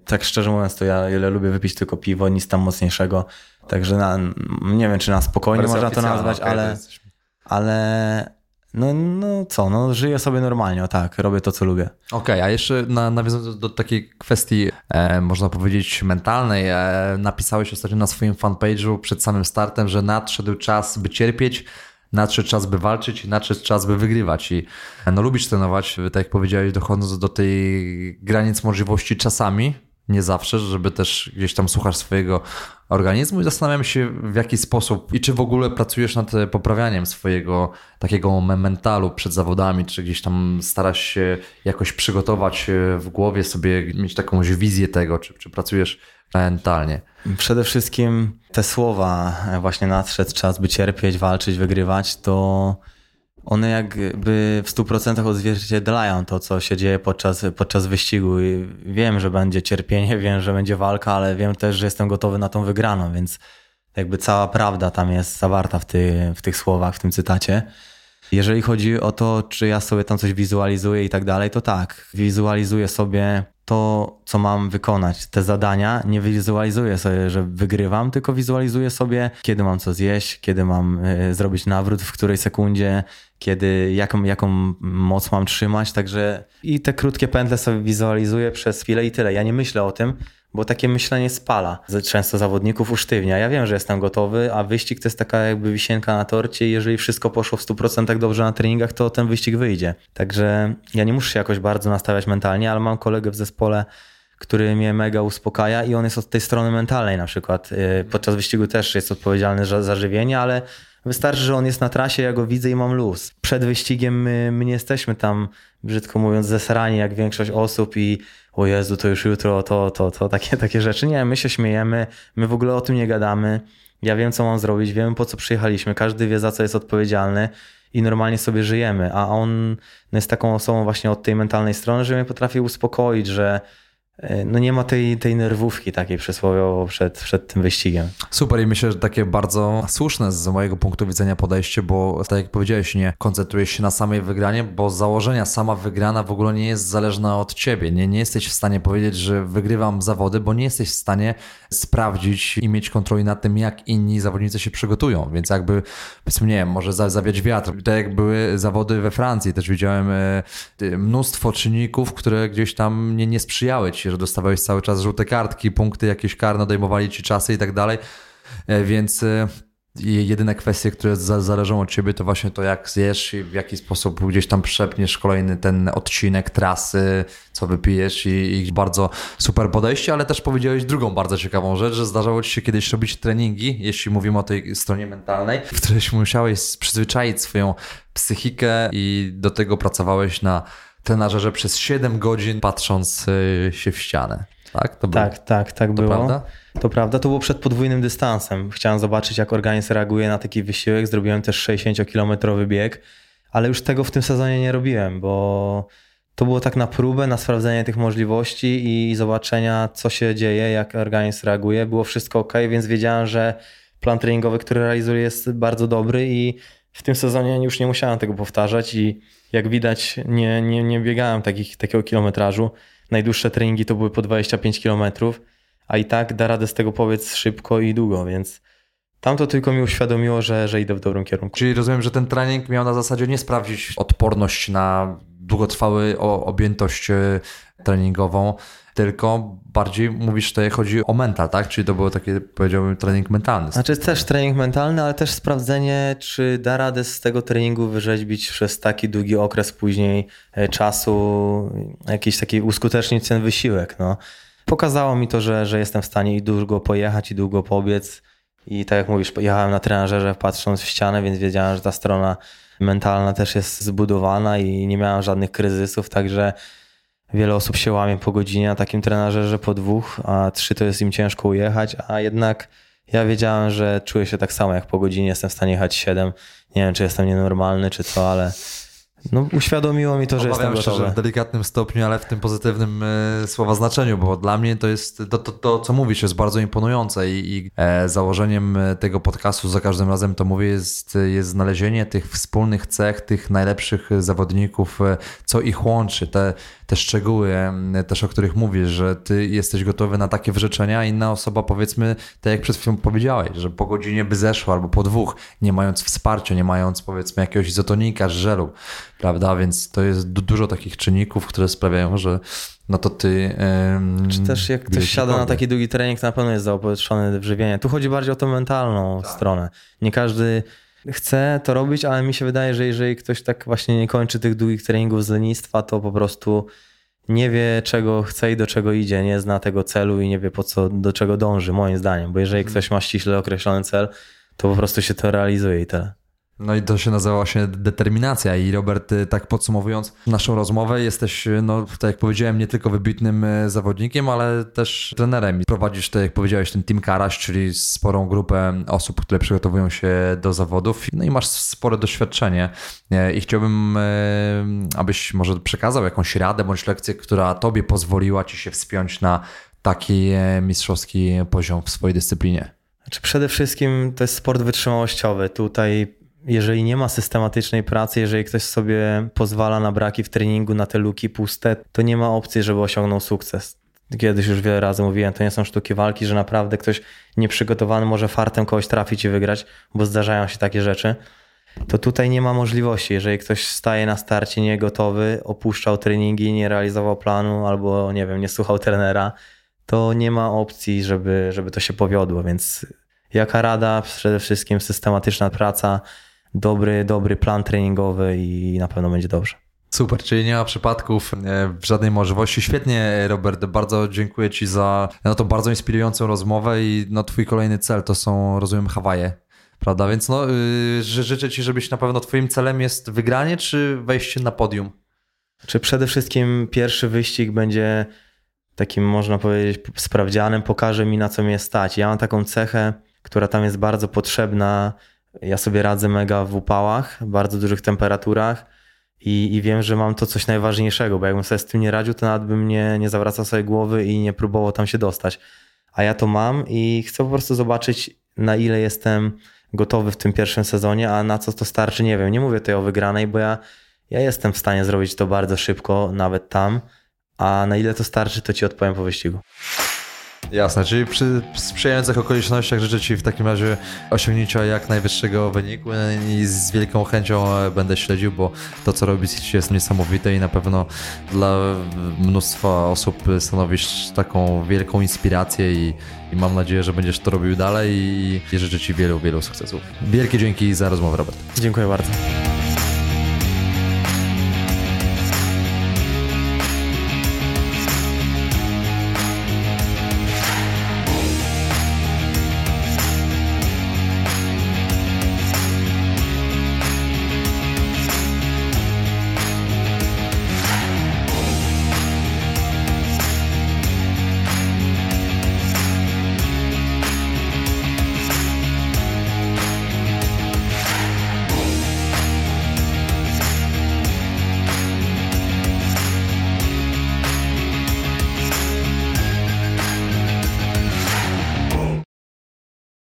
Tak szczerze mówiąc, to ja ile lubię wypić tylko piwo, nic tam mocniejszego. Także na, nie wiem, czy na spokojnie Wersja można to nazwać, ale, ale no, no co, no żyję sobie normalnie, tak, robię to, co lubię. Okej, a jeszcze na, nawiązując do, do takiej kwestii, e, można powiedzieć, mentalnej, e, napisałeś ostatnio na swoim fanpage'u przed samym startem, że nadszedł czas, by cierpieć, nadszedł czas, by walczyć nadszedł czas, by wygrywać. I e, no lubisz trenować, tak jak powiedziałeś, dochodząc do tej granic możliwości czasami, nie zawsze, żeby też gdzieś tam słuchasz swojego organizmu i zastanawiam się w jaki sposób i czy w ogóle pracujesz nad poprawianiem swojego takiego mentalu przed zawodami, czy gdzieś tam starasz się jakoś przygotować e, w głowie sobie, mieć jakąś wizję tego, czy, czy pracujesz mentalnie. Przede wszystkim te słowa, e, właśnie nadszedł czas, by cierpieć, walczyć, wygrywać, to one jakby w 100% odzwierciedlają to, co się dzieje podczas, podczas wyścigu. I wiem, że będzie cierpienie, wiem, że będzie walka, ale wiem też, że jestem gotowy na tą wygraną, więc jakby cała prawda tam jest zawarta w, ty, w tych słowach, w tym cytacie. Jeżeli chodzi o to, czy ja sobie tam coś wizualizuję i tak dalej, to tak, wizualizuję sobie to, co mam wykonać, te zadania, nie wizualizuję sobie, że wygrywam, tylko wizualizuję sobie, kiedy mam co zjeść, kiedy mam y, zrobić nawrót, w której sekundzie, kiedy, jaką, jaką moc mam trzymać, także i te krótkie pętle sobie wizualizuję przez chwilę i tyle. Ja nie myślę o tym, bo takie myślenie spala. Często zawodników usztywnia. Ja wiem, że jestem gotowy, a wyścig to jest taka jakby wisienka na torcie i jeżeli wszystko poszło w 100% dobrze na treningach, to ten wyścig wyjdzie. Także ja nie muszę się jakoś bardzo nastawiać mentalnie, ale mam kolegę w zespole, który mnie mega uspokaja i on jest od tej strony mentalnej na przykład. Y, podczas wyścigu też jest odpowiedzialny za, za żywienie, ale Wystarczy, że on jest na trasie, ja go widzę i mam luz. Przed wyścigiem my, my nie jesteśmy tam, brzydko mówiąc, zesrani jak większość osób i o Jezu, to już jutro, to, to, to, takie, takie rzeczy. Nie, my się śmiejemy, my w ogóle o tym nie gadamy. Ja wiem, co mam zrobić, wiemy, po co przyjechaliśmy, każdy wie, za co jest odpowiedzialny i normalnie sobie żyjemy, a on jest taką osobą właśnie od tej mentalnej strony, że mnie potrafi uspokoić, że no nie ma tej, tej nerwówki takiej przysłowiowo przed, przed tym wyścigiem. Super i myślę, że takie bardzo słuszne z mojego punktu widzenia podejście, bo tak jak powiedziałeś, nie koncentrujesz się na samej wygranie, bo z założenia sama wygrana w ogóle nie jest zależna od ciebie. Nie, nie jesteś w stanie powiedzieć, że wygrywam zawody, bo nie jesteś w stanie sprawdzić i mieć kontroli nad tym, jak inni zawodnicy się przygotują. Więc jakby, powiedzmy, nie wiem, może zawiać wiatr. Tak jak były zawody we Francji, też widziałem e, mnóstwo czynników, które gdzieś tam nie, nie sprzyjały ci że dostawałeś cały czas żółte kartki, punkty jakieś karne, odejmowali ci czasy i tak dalej. E, więc e, jedyne kwestie, które zależą od ciebie, to właśnie to, jak zjesz i w jaki sposób gdzieś tam przepniesz kolejny ten odcinek trasy, co wypijesz i, i, bardzo super podejście, ale też powiedziałeś drugą bardzo ciekawą rzecz, że zdarzało ci się kiedyś robić treningi, jeśli mówimy o tej stronie mentalnej, w której musiałeś przyzwyczaić swoją psychikę i do tego pracowałeś na trenażerze przez 7 godzin patrząc y, się w ścianę. Tak, to było. tak, tak, tak to było. Prawda? To prawda, to było przed podwójnym dystansem. Chciałem zobaczyć, jak organizm reaguje na taki wysiłek. Zrobiłem też 60-kilometrowy bieg, ale już tego w tym sezonie nie robiłem, bo to było tak na próbę, na sprawdzenie tych możliwości i zobaczenia, co się dzieje, jak organizm reaguje. Było wszystko ok, więc wiedziałem, że plan treningowy, który realizuję, jest bardzo dobry i w tym sezonie już nie musiałem tego powtarzać i jak widać nie, nie, nie biegałem takich, takiego kilometrażu. Najdłuższe treningi to były po 25 kilometrów, a i tak da radę z tego powiedz szybko i długo, więc tam to tylko mi uświadomiło, że, że idę w dobrym kierunku. Czyli rozumiem, że ten trening miał na zasadzie nie sprawdzić odporność na długotrwały objętość e, treningową, tylko bardziej mówisz tutaj chodzi o mental, tak? Czyli to było takie, powiedziałbym, trening mentalny. Znaczy też trening mentalny, ale też sprawdzenie, czy da radę z tego treningu wyrzeźbić przez taki długi okres później e, czasu jakiś taki uskutecznić ten wysiłek, no. Pokazało mi to, że, że jestem w stanie i długo pojechać, i długo pobiec. I tak jak mówisz, jechałem na trenażerze patrząc w ścianę, więc wiedziałem, że ta strona mentalna też jest zbudowana i nie miałem żadnych kryzysów, także Wiele osób się łamie po godzinie na takim trenażerze, po dwóch, a trzy to jest im ciężko ujechać, a jednak ja wiedziałem, że czuję się tak samo jak po godzinie, jestem w stanie jechać siedem. Nie wiem, czy jestem nienormalny, czy co, ale no, uświadomiło mi to, że Obawiam jestem gotowy. Się, że w delikatnym stopniu, ale w tym pozytywnym e, słowa znaczeniu, bo dla mnie to jest, to, to, to co mówisz, jest bardzo imponujące i, i e, założeniem e, tego podcastu za każdym razem to mówię jest, jest znalezienie tych wspólnych cech, tych najlepszych zawodników, e, co ich łączy, te, te szczegóły też, o których mówisz, że ty jesteś gotowy na takie wyrzeczenia, a inna osoba powiedzmy, tak jak przed chwilą powiedziałeś, że po godzinie by zeszła albo po dwóch, nie mając wsparcia, nie mając powiedzmy jakiegoś izotonika, żelu, prawda? Więc to jest dużo takich czynników, które sprawiają, że no to ty. Czy też jak ktoś siada na taki długi trening, to na pewno jest zaopatrzony w żywienie. Tu chodzi bardziej o tą mentalną tak. stronę. Nie każdy chce to robić, ale mi się wydaje, że jeżeli ktoś tak właśnie nie kończy tych długich treningów z lenistwa, to po prostu nie wie czego chce i do czego idzie, nie zna tego celu i nie wie po co, do czego dąży, moim zdaniem. Bo jeżeli ktoś ma ściśle określony cel, to po prostu się to realizuje i tyle. No i to się nazywa właśnie determinacja i Robert, tak podsumowując naszą rozmowę, jesteś, no tak jak powiedziałem, nie tylko wybitnym e, zawodnikiem, ale też trenerem. Prowadzisz, tak jak powiedziałeś, ten Team Karaś, czyli sporą grupę osób, które przygotowują się do zawodów, no i masz spore doświadczenie i chciałbym, abyś może przekazał jakąś radę bądź lekcję, która tobie pozwoliła ci się wspiąć na taki mistrzowski poziom w swojej dyscyplinie. Znaczy przede wszystkim to jest sport wytrzymałościowy. Tutaj jeżeli nie ma systematycznej pracy, jeżeli ktoś sobie pozwala na braki w treningu, na te luki puste, to nie ma opcji, żeby osiągnął sukces. Kiedyś już wiele razy mówiłem, to nie są sztuki walki, że naprawdę ktoś nieprzygotowany może fartem kogoś trafić i wygrać, bo zdarzają się takie rzeczy. To tutaj nie ma możliwości. Jeżeli ktoś staje na starcie niegotowy, opuszczał treningi, nie realizował planu albo nie wiem, nie słuchał trenera, to nie ma opcji, żeby, żeby to się powiodło. Więc jaka rada? Przede wszystkim systematyczna praca, dobry, dobry plan treningowy i na pewno będzie dobrze. Super, czyli nie ma przypadków w żadnej możliwości. Świetnie, Robert, bardzo dziękuję Ci za no, tą bardzo inspirującą rozmowę i no, Twój kolejny cel to są, rozumiem, Hawaje, prawda? Więc no, yy, życzę Ci, żebyś na pewno Twoim celem jest wygranie czy wejście na podium? Czy przede wszystkim pierwszy wyścig będzie takim, można powiedzieć, sprawdzianem, pokaże mi na co mnie stać. Ja mam taką cechę, która tam jest bardzo potrzebna ja sobie radzę mega w upałach, bardzo dużych temperaturach i, i wiem, że mam to coś najważniejszego, bo jakbym sobie z tym nie radził, to nawet bym nie, nie zawracał sobie głowy i nie próbował tam się dostać. A ja to mam i chcę po prostu zobaczyć, na ile jestem gotowy w tym pierwszym sezonie, a na co to starczy, nie wiem. Nie mówię tutaj o wygranej, bo ja, ja jestem w stanie zrobić to bardzo szybko, nawet tam, a na ile to starczy, to ci odpowiem po wyścigu. Jasne, czyli przy sprzyjających okolicznościach życzę Ci w takim razie osiągnięcia jak najwyższego wyniku i z wielką chęcią e, będę śledził, bo to co robisz jest niesamowite i na pewno dla mnóstwa osób stanowisz taką wielką inspirację i, i mam nadzieję, że będziesz to robił dalej i, i życzę Ci wielu, wielu sukcesów. Wielkie dzięki za rozmowę, Robert. Dziękuję bardzo.